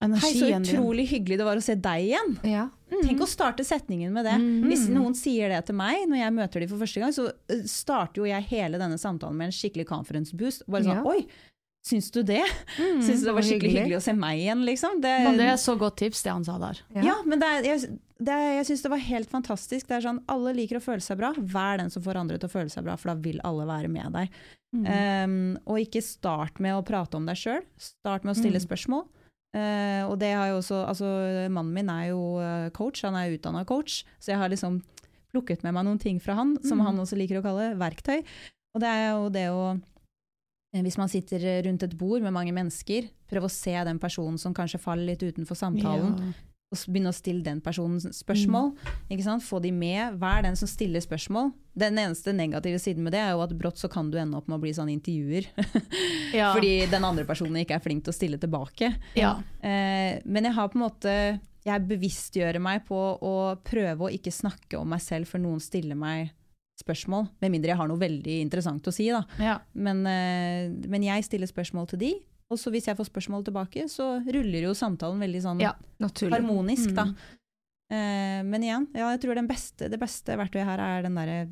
Hei, så utrolig hyggelig det var å se deg igjen. Ja. Tenk å starte setningen med det. Mm. Hvis noen sier det til meg når jeg møter dem for første gang, så eh, starter jo jeg hele denne samtalen med en skikkelig conference boost. Bare sånn Ja. Oi, syns du det? Mm. Syns du det var skikkelig hyggelig. hyggelig å se meg igjen, liksom? Det, Men det er så godt tips, det han sa der. ja. men det er, jeg, det er, jeg syns det var helt fantastisk. Det er sånn, Alle liker å føle seg bra. Vær den som får andre til å føle seg bra, for da vil alle være med deg. Mm. Um, og ikke start med å prate om deg sjøl. Start med å stille Mm. spørsmål. Uh, og det har jo også, altså Mannen min er jo uh, coach, han er utdanna coach, så jeg har liksom plukket med meg noen ting fra han, som Mm. han også liker å kalle verktøy. Og det er jo det å eh, Hvis man sitter rundt et bord med mange mennesker, prøv å se den personen som kanskje faller litt utenfor samtalen, Ja. og begynne å stille den personen spørsmål. Sant? Få de med. Vær den som stiller spørsmål. Den eneste negative siden med det er jo at brått så kan du ende opp med å bli sånn intervjuer. Ja. Fordi den andre personen ikke er flink til å stille tilbake. ja. Eh, men jeg har på en måte Jeg bevisstgjører meg på å prøve å ikke snakke om meg selv før noen stiller meg spørsmål. Med mindre jeg har noe veldig interessant å si, da. ja. Men, eh, men jeg stiller spørsmål til de. Og så hvis jeg får spørsmål tilbake, så ruller jo samtalen veldig sånn Ja. Harmonisk, da. Mm. Eh, men igjen, ja, jeg tror den beste, det beste verktøyet her er den derre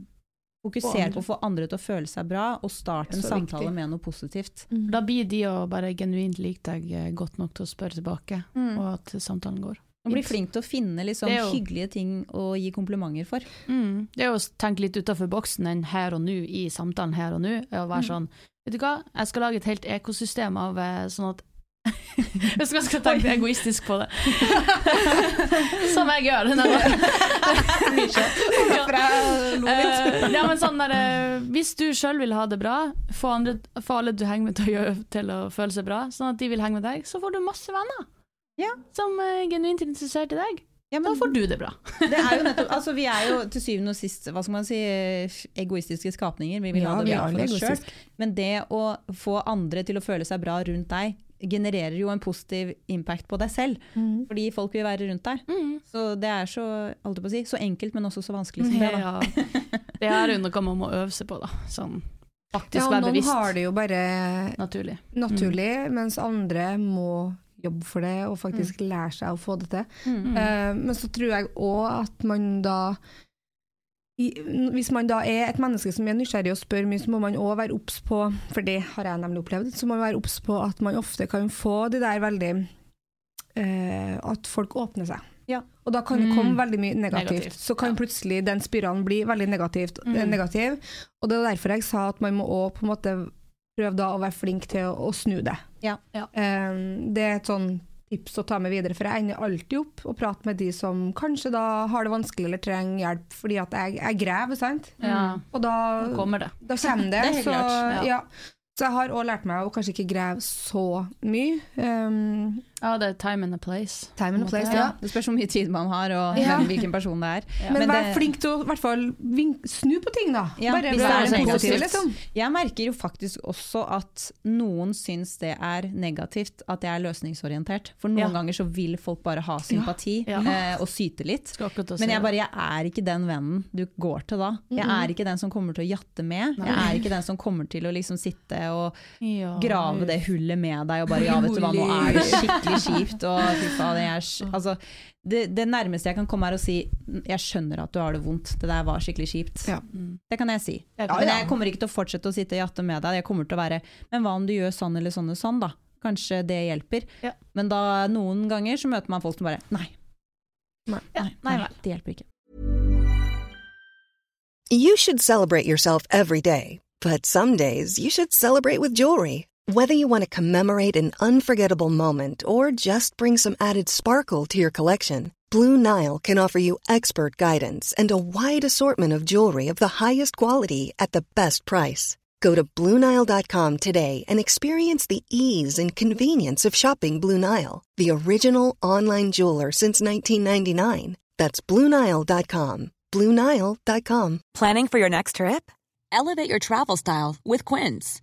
Fokuser på å få andre til å føle seg bra, og start en samtale viktig. med noe positivt. Da blir de å bare genuint like deg godt nok til å spørre tilbake, og at samtalen går. Og bli flink til å finne liksom, jo- hyggelige ting å gi komplimenter for. Mm. Det er å tenke litt utafor boksen enn her og nå, i samtalen her og nå. Å være sånn Vet du hva, jeg skal lage et helt ekosystem av eh, sånn at Jeg skal, skal tenke egoistisk på det. Som jeg gjør. Eh, ja, men sånn der, eh, hvis du sjøl vil ha det bra, få, andre, få alle du henger med til å, gjøre, til å føle seg bra, sånn at de vil henge med deg, så får du masse venner Ja. som er genuint interessert i deg. Ja, Da får du det bra. det er jo nettopp, altså Vi er jo til syvende og sist hva skal man si, egoistiske skapninger. Vi vil Ja, ha det bra er for oss sjøl. Men det å få andre til å føle seg bra rundt deg, genererer jo en positiv impact på deg selv. Mm. Fordi folk vil være rundt deg. Mm. Så det er så, holdt på å si, så enkelt, men også så vanskelig som det. da. Ja. Det er noe man må øve seg på, da. Sånn faktisk Ja, være noen har det jo bare Naturlig. naturlig, mens andre må jobbe for det og faktisk lære seg å få det til. Mm. Uh, men så tror jeg òg at man da i, Hvis man da er et menneske som er nysgjerrig og spør mye, så må man òg være obs på, for det har jeg nemlig opplevd, så må man være obs på at man ofte kan få det der veldig eh, At folk åpner seg. Ja. Og da kan det Mm. komme veldig mye negativt. Negativt, Så kan ja. plutselig den spiralen bli veldig negativt, eh, Mm. negativ. Og det er derfor jeg sa at man må òg på en måte prøve da å være flink til å, å snu det. Ja. Ja. Um, det er et sånn tips å ta med videre, for jeg ender alltid opp og prater med de som kanskje da har det vanskelig eller trenger hjelp, fordi at jeg, jeg graver, sant? Ja, Og da, da kommer det. da kommer det. Det så, ja. ja. så jeg har òg lært meg å kanskje ikke grave så mye. Um, Ja, det er time and a place. time and a place, Ja. Det spørs hvor mye tid man har, og Ja. hvilken person det er. Ja. Men, Men vær det- flink til å hvert fall snu på ting, da. Ja, Bare hvis det vær er positiv, liksom. Jeg merker jo faktisk også at noen syns det er negativt at jeg er løsningsorientert. For noen Ja. ganger så vil folk bare ha sympati Ja. eh, og syte litt. Men jeg bare, jeg er ikke den vennen du går til da. Jeg er ikke den som kommer til å jatte med. Jeg er ikke den som kommer til å liksom sitte og grave det hullet med deg og bare ja, vet du hva, nå er det skikkelig kjipt. Og faen, jeg altså, det, det nærmeste jeg kan komme er å si jeg skjønner at du har det vondt, det der var skikkelig kjipt. Ja. Mm. Det kan jeg si. Ja, Men jeg kommer ikke til å fortsette å sitte og jatte med deg. Jeg kommer til å være Men hva om du gjør sånn eller sånn og sånn, da? Kanskje det hjelper. Ja. Men da noen ganger så møter man folk som bare Nei. Nei. Ja, Nei, nei nei, det hjelper ikke. You should celebrate yourself every day, but some days you should celebrate with jewelry. Whether you want to commemorate an unforgettable moment or just bring some added sparkle to your collection, Blue Nile can offer you expert guidance and a wide assortment of jewelry of the highest quality at the best price. Go to BlueNile.com today and experience the ease and convenience of shopping Blue Nile, the original online jeweler since 1999. That's BlueNile.com. BlueNile.com. Planning for your next trip? Elevate your travel style with Quince.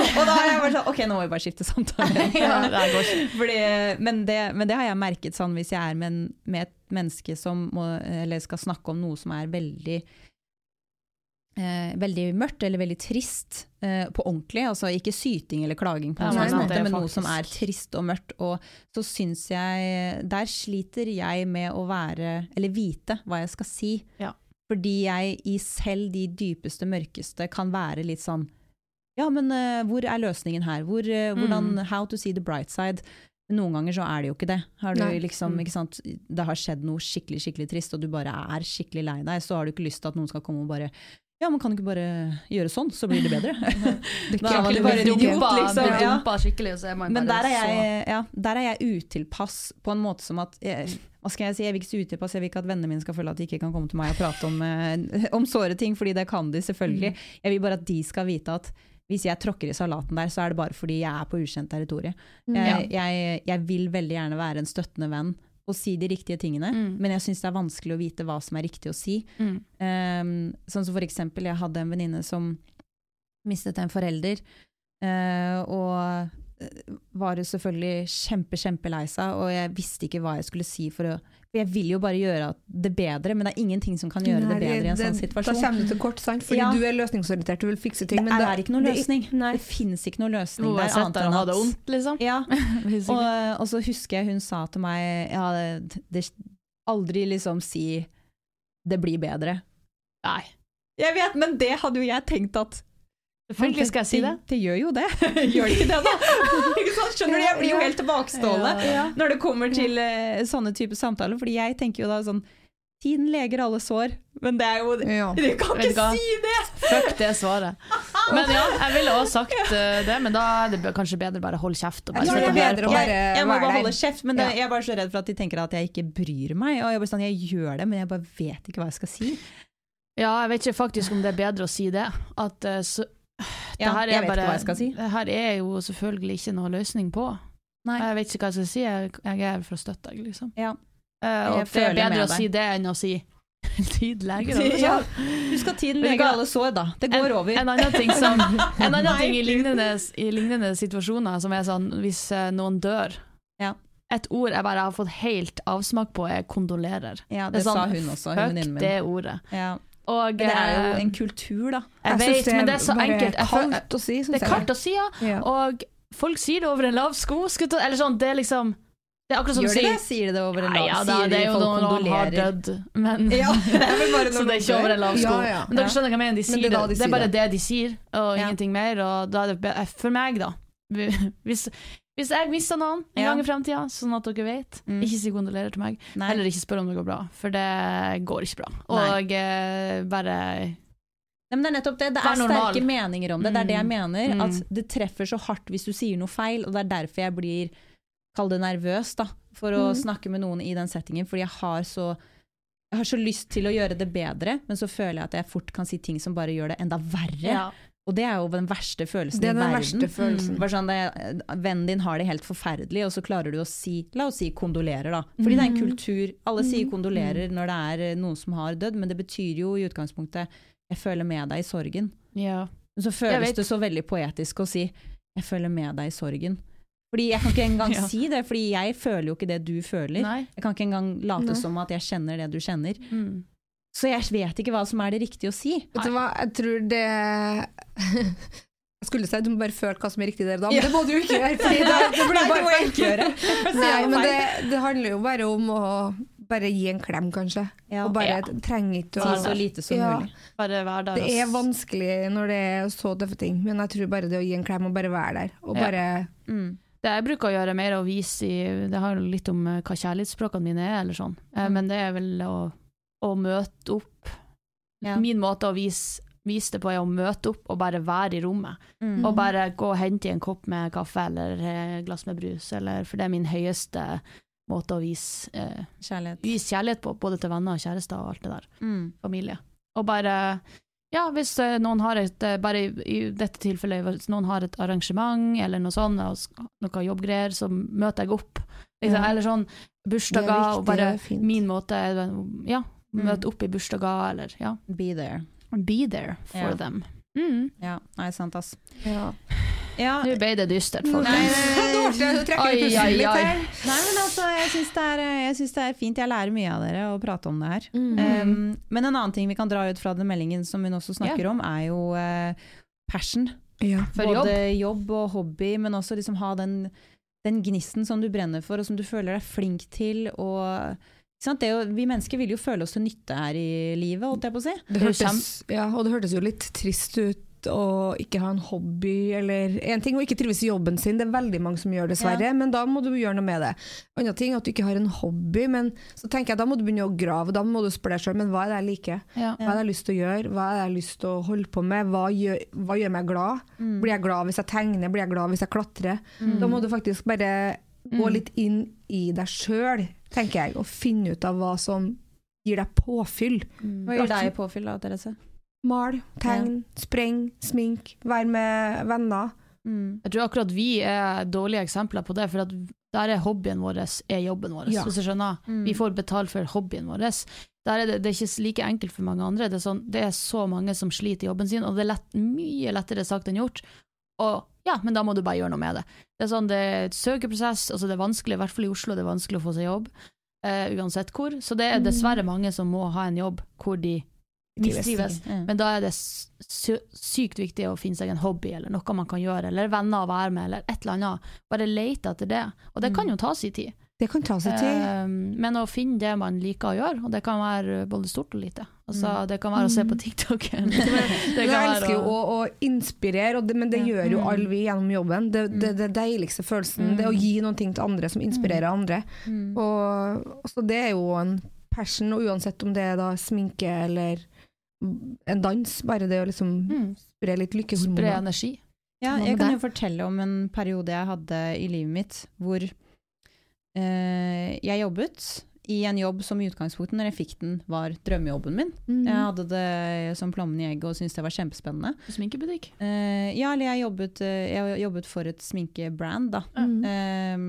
Og da er jeg bare sånn Ok, nå må vi bare skifte samtale. Ja, det. Fordi, men, det, men det har jeg merket sånn hvis jeg er med, en, med et menneske som må, eller skal snakke om noe som er veldig eh, veldig mørkt eller veldig trist eh, på ordentlig. Altså ikke syting eller klaging, på Ja, en men måte, men noe som er trist og mørkt. Og så syns jeg Der sliter jeg med å være Eller vite hva jeg skal si. Ja. Fordi jeg i selv de dypeste, mørkeste kan være litt sånn Ja, men uh, hvor er løsningen her? Hvor, uh, hvordan, Mm. How to see the bright side? Noen ganger så er det jo ikke det. Har du liksom, Mm. ikke sant, det har skjedd noe skikkelig skikkelig trist, og du bare er skikkelig lei deg, så har du ikke lyst til at noen skal komme og bare Ja, men kan du ikke bare gjøre sånn, så blir det bedre? Da var det bare en idiot, liksom. dumpa skikkelig, og så er man Men der er, jeg, ja, der er jeg utilpass på en måte som at jeg, Hva skal jeg si, jeg vil ikke se utilpass, jeg vil ikke at vennene mine skal føle at de ikke kan komme til meg og prate om, eh, om såre ting, fordi det kan de selvfølgelig. Jeg vil bare at de skal vite at hvis jeg tråkker i salaten der, så er det bare fordi jeg er på ukjent territorium. Jeg, jeg, jeg vil veldig gjerne være en støttende venn og si de riktige tingene, Mm. men jeg syns det er vanskelig å vite hva som er riktig å si. mm. Um, sånn som for eksempel, jeg hadde en venninne som mistet en forelder, uh, og eh, var jo selvfølgelig kjempe, kjempelei seg, og jeg visste ikke hva jeg skulle si for å jeg vil jo bare gjøre det bedre, men det er ingenting som kan gjøre Nei, det bedre i en sånn situasjon. Da kommer du til kort, sant? Fordi Ja. du er løsningsorientert, du vil fikse ting. Det men er ikke noen løsning. Det, Det finnes ikke noen løsning bare der. annet enn at- det vondt, liksom. Ja, og, og så husker jeg hun sa til meg ja, det, det, aldri liksom si 'det blir bedre'. Nei. Jeg vet, men det hadde jo jeg tenkt at Selvfølgelig skal jeg si det. Det, gjør jo det. gjør det ikke det, da? Skjønner du? Jeg blir jo helt tilbakestående når det kommer til uh, sånne typer samtaler, fordi jeg tenker jo da sånn Tiden leger alle sår, men det er jo Ja. Du kan ikke hva? si det! Fuck det svaret. Men ja, jeg ville også sagt uh, det, men da er det kanskje bedre bare holde kjeft. Og bare Jeg det å Jeg, jeg må bare holde kjeft, men det, jeg er bare så redd for at de tenker at jeg ikke bryr meg. Og jeg, bare sånn, jeg gjør det, men jeg bare vet ikke hva jeg skal si. Ja, jeg vet ikke faktisk om det er bedre å si det. At det Ja, jeg vet bare, ikke hva jeg skal si. Det her er jo selvfølgelig ikke noe løsning på. Nei. Jeg vet ikke hva jeg skal si, jeg, jeg er her for å støtte deg, liksom. Ja. Uh, og det er bedre å si det enn å si tid leger. eller Ja. Husk at tiden leger alle sår, da. Det går en, over. En annen ting, som, en annen ting i, lignende, i lignende situasjoner, som er sånn hvis eh, noen dør Ja. Et ord jeg bare har fått helt avsmak på, er 'kondolerer'. Ja, Det det, er sånn, sa hun også, hun venninnen min. det ordet. Ja. Og, det er jo eh, en kultur, da. Jeg jeg vet, men det er så enkelt. Kaldt å si, Det er kaldt å si, ja. Ja. Og folk sier det over en lav sko. Eller sånn, det er liksom Det er akkurat som Gjør de det? Sier de det over en lav lav? ja, da, det er jo noen når noen har dødd, men Ja, det er bare Så det er ikke over en lav sko. Ja, ja. Men dere skjønner hva jeg mener, de sier det er de Det er bare det. det de sier, og ingenting mer. Og da er det for meg, da. Hvis, hvis jeg mister noen en Ja. gang i framtida, sånn at dere vet, Mm. ikke si kondolerer til meg. Nei. Heller ikke spør om det går bra, for det går ikke bra. Og eh, bare Nei, det er nettopp det. Det er normal. sterke meninger om det. Det er det jeg mener. Mm. At det treffer så hardt hvis du sier noe feil, og det er derfor jeg blir Kall det nervøs, da. For å Mm. snakke med noen i den settingen. Fordi jeg har så jeg har så lyst til å gjøre det bedre, men så føler jeg at jeg fort kan si ting som bare gjør det enda verre. ja. Og det er jo den verste følelsen i verden. følelsen. Bare sånn, det, Vennen din har det helt forferdelig, og så klarer du å si La oss si kondolerer, da. Fordi det er en kultur. Alle sier kondolerer når det er eh, noen som har dødd, men det betyr jo i utgangspunktet jeg føler med deg i sorgen. ja. Så føles det så veldig poetisk å si 'jeg føler med deg i sorgen'. Fordi jeg kan ikke engang Ja. si det, fordi jeg føler jo ikke det du føler. Nei. Jeg kan ikke engang late Nei. som at jeg kjenner det du kjenner. Mm. Så jeg vet ikke hva som er det riktige å si. Vet du hva, jeg tror det Jeg skulle si du må bare føle hva som er riktig der da, men Ja. det må du jo ikke gjøre. Fordi det, det blir Nei, bare det må gjøre. Nei, men det, det handler jo bare om å bare gi en klem, kanskje. Ja. Og bare Ja. trenger ikke Si så lite som Ja. mulig. Bare være der Det er vanskelig når det er så tøffe ting, men jeg tror bare det å gi en klem og bare være der, og Ja. bare Mm. Det jeg bruker å gjøre mer å vise i Det har litt om eh, hva kjærlighetsspråkene mine er, eller sånn. Eh, Mm. Men det er vel å, å møte opp. Ja. Min måte å vise, vise det på er å møte opp og bare være i rommet. Mm. Og bare gå og hente i en kopp med kaffe eller glass med brus, eller, for det er min høyeste måte å vise, eh, Kjærlighet. vise kjærlighet på, både til venner og kjærester og alt det der. Mm. Familie. Og bare ja, hvis eh, noen har et eh, bare i, dette tilfellet, hvis noen har et arrangement eller noe sånt, noe jobbgreier, så møter jeg opp. Liksom, Ja. Eller sånn bursdager, er og bare min måte ja. Møte opp i bursdager, eller ja, Be there. be there for yeah. them. Mm. Ja, nei, sant ass. ja. Ja, Nå ble det dystert, folkens. Nei, men altså, jeg syns det, synes det er fint. Jeg lærer mye av dere å prate om det her. Mm. Um, men en annen ting vi kan dra ut fra den meldingen som hun også snakker om, er jo uh, passion. Ja. For Både jobb. og hobby, men også liksom ha den, den gnisten som du brenner for, og som du føler deg flink til. Og, jo, vi mennesker vil jo føle oss til nytte her i livet, holdt jeg på å si. Det hørtes, ja, og det hørtes jo litt trist ut å ikke ha en hobby, eller en ting å ikke trives i jobben sin, det er veldig mange som gjør dessverre, men da må du gjøre noe med det. Annen ting at du ikke har en hobby, men så tenker jeg da må du begynne å grave, da må du spørre deg selv, men hva er det jeg liker? Ja. Hva er det jeg har lyst til å gjøre? Hva er det jeg har lyst til å holde på med? Hva gjør, hva gjør meg glad? Blir jeg glad hvis jeg tegner? Blir jeg glad hvis jeg klatrer? Da må du faktisk bare gå litt inn i deg sjøl, tenker jeg, å finne ut av hva som gir deg påfyll. Hva gjør deg påfyll da, Therese? Mal, tegn, spreng, smink, være med venner. Mm. Jeg tror akkurat vi er dårlige eksempler på det, for at der er hobbyen vår er jobben vår. Ja. Hvis du skjønner? Mm. Vi får betalt for hobbyen vår. Der er det, det er ikke like enkelt for mange andre. Det er, sånn, det er så mange som sliter i jobben sin, og det er lett, mye lettere sagt enn gjort. Og ja, men da må du bare gjøre noe med det. Det er sånn, det er et søkeprosess, altså det er vanskelig, i hvert fall i Oslo, det er vanskelig å få seg jobb. Uh, uansett hvor. Så det er Mm. dessverre mange som må ha en jobb hvor de mistrives. Mm. Men da er det sykt viktig å finne seg en hobby, eller noe man kan gjøre, eller venner å være med, eller et eller annet. Bare lete etter det. Og det kan jo ta sin tid. Det kan ta seg tid. Eh, men å finne det man liker å gjøre, og det kan være både stort og lite. Altså, Det kan være å se på TikTok. eller det Mm. Jeg kan elsker jo å, å inspirere, og det, men det Ja. gjør jo Mm. alle vi gjennom jobben. Det, det, det deiligste følelsen, det å gi noen ting til andre som inspirerer andre. Mm. Og, så det er jo en passion, og uansett om det er da sminke eller en dans, bare det å liksom mm, spre litt spre energi. Ja, jeg kan jo fortelle om en periode jeg hadde i livet mitt hvor jeg jobbet i en jobb som i utgangspunktet, når jeg fikk den, var drømmejobben min. Mm. Jeg hadde det som plommen i egget og syntes det var kjempespennende. Sminkebutikk. Eh, ja, eller jeg jobbet, eh, jeg jobbet for et sminkebrand, da. Mm. Eh,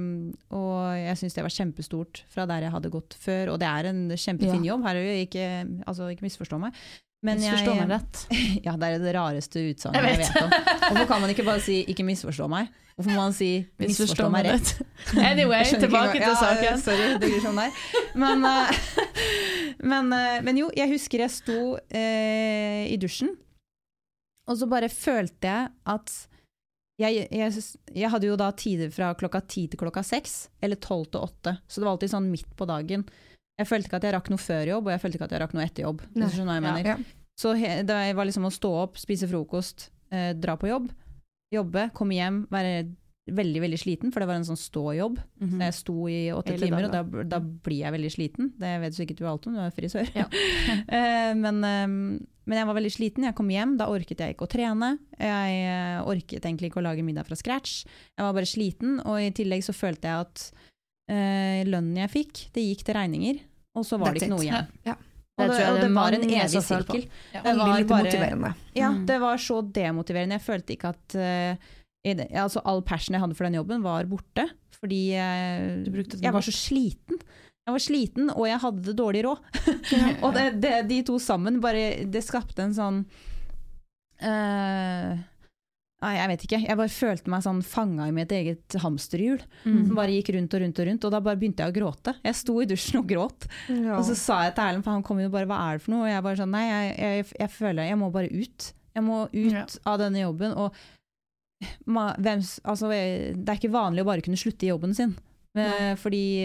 og jeg syntes det var kjempestort fra der jeg hadde gått før. Og det er en kjempefin Ja. jobb, her er jo ikke, altså, ikke misforstå meg. Men Misforstå meg rett. Ja, det er det rareste utsagnet Jeg jeg vet om. Hvorfor kan man ikke bare si 'ikke misforstå meg'? Hvorfor må han si 'misforstå meg rett'? Anyway, tilbake til til ja, saken. Sorry, sånn der. Men, eh, men, eh, men jo, jeg husker jeg sto eh, i dusjen, og så bare følte jeg at jeg, jeg, jeg hadde jo da tider fra klokka ti til klokka seks, eller tolv til åtte, så det var alltid sånn midt på dagen. Jeg følte ikke at jeg rakk noe før jobb, og jeg følte ikke at jeg rakk noe etter jobb. Nei. Ja. Ja. Så he, det var liksom å stå opp, spise frokost, eh, dra på jobb, jobbe, komme hjem, være veldig, veldig sliten, for det var en sånn ståjobb. Mhm. Så jeg sto i åtte timer, og da, da blir jeg veldig sliten. Det vet sikkert du alt om, du er frisør. Ja. Eh, men, eh, men jeg var veldig sliten. Jeg kom hjem, da orket jeg ikke å trene. Jeg eh, orket egentlig ikke å lage middag fra scratch. Jeg var bare sliten, og i tillegg så følte jeg at eh, lønnen jeg fikk, det gikk til regninger, og så var That's det ikke noe igjen. Ja. Det Og det, tror jeg og det det var en evig sirkel. Ja. Det var litt bare- motiverende. Ja, Mm. det var så demotiverende. Jeg følte ikke at uh, det, altså all passion jeg hadde for den jobben, var borte. Fordi Du jeg var så sliten. Jeg var sliten, og jeg hadde dårlig råd. og det, det, de to sammen, bare Det skapte en sånn eh, Nei, jeg vet ikke. Jeg bare følte meg sånn fanga i mitt eget hamsterhjul. Mm. Som bare gikk rundt og rundt og rundt, og da bare begynte jeg å gråte. Jeg sto i dusjen og gråt. Ja. Og så sa jeg til Erlend, for han kom inn og bare 'hva er det for noe?' Og jeg bare sånn 'nei, jeg, jeg, jeg føler jeg må bare ut'. Jeg må ut Ja. av denne jobben. Og hvem, altså, det er ikke vanlig å bare kunne slutte i jobben sin. Ja. fordi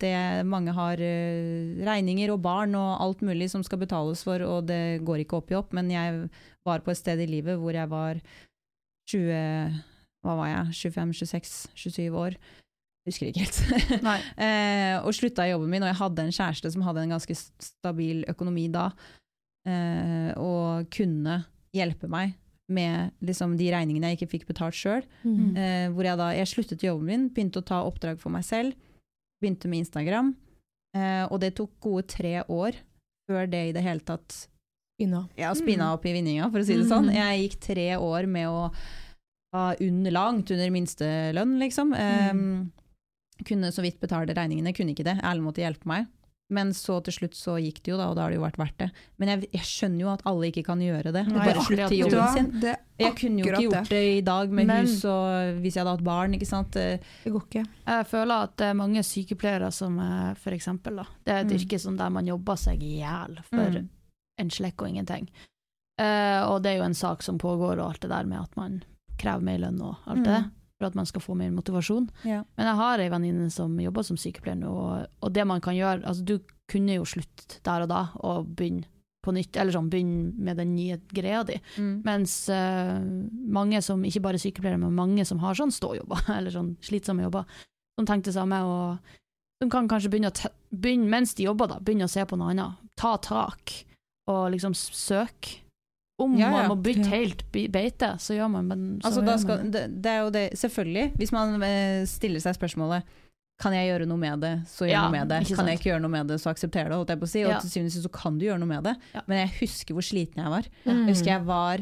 det, mange har eh, regninger og barn og alt mulig som skal betales for, og det går ikke opp i opp. Men jeg var på et sted i livet hvor jeg var 20 Hva var jeg? 25, 26, 27 år. Husker ikke helt. Eh, og slutta i jobben min, og jeg hadde en kjæreste som hadde en ganske stabil økonomi da, eh, og kunne hjelpe meg med liksom, de regningene jeg ikke fikk betalt sjøl. Mm. Eh, hvor jeg da jeg sluttet i jobben min, begynte å ta oppdrag for meg selv, begynte med Instagram, eh, og det tok gode tre år før det i det hele tatt Inna. Ja, har spinna opp i vinninga, for å si det sånn. Mm. Jeg gikk tre år med å ha under, langt under minstelønn, liksom. Um, kunne så vidt betale regningene, kunne ikke det. Erlend måtte hjelpe meg. Men så til slutt så gikk det jo, da, og da har det jo vært verdt det. Men jeg, jeg skjønner jo at alle ikke kan gjøre det. Nei, bare slutte i jobben sin. det, Jeg kunne jo ikke gjort det i dag med Men- hus og hvis jeg hadde hatt barn, ikke sant. Eh, det går ikke. Jeg føler at det er mange sykepleiere som er for eksempel, da. Det er et Mm. yrke som der man jobber seg i hjel for Mm. En slekk og ingenting. Uh, og det er jo en sak som pågår og alt det der med at man krever mer lønn og alt det, Mm. for at man skal få mer motivasjon. Ja. Men jeg har ei venninne som jobber som sykepleier nå, og, og det man kan gjøre Altså, du kunne jo slutte der og da og begynne på nytt, eller sånn begynne med den nye greia di. Mm. Mens uh, mange som, ikke bare sykepleiere, men mange som har sånn ståjobber, eller sånn slitsomme jobber, som tenker det samme, og de kan kanskje begynne, å begynne mens de jobber, da, begynne å se på noe annet. Ta tak, og liksom søke. Om Ja, ja. man må bytte helt beite, så gjør man men så Altså, da gjør skal, man det. det, er jo det, selvfølgelig. Hvis man eh, stiller seg spørsmålet kan jeg gjøre noe med det, så gjør Ja, noe med det. Kan sant. jeg ikke gjøre noe med det, så aksepter det. Holdt jeg på å si. Og Ja. til syvende og sist så kan du gjøre noe med det. Ja. Men jeg husker hvor sliten jeg var. Mm. Jeg husker jeg var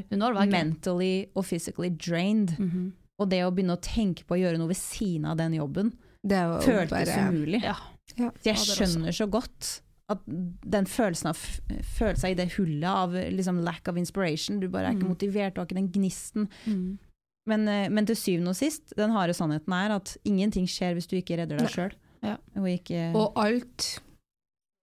mentally og physically drained. Mhm. Og det å begynne å tenke på å gjøre noe ved siden av den jobben, Det føltes bare umulig. Ja. Ja. Så jeg Ja, er skjønner så godt at den følelsen av føle seg i det hullet av liksom lack of inspiration, du bare er ikke Mm. motivert, du har ikke den gnisten. Mm. Men, eh, men til syvende og sist, den harde sannheten er at ingenting skjer hvis du ikke redder deg sjøl. Ja. Og Og alt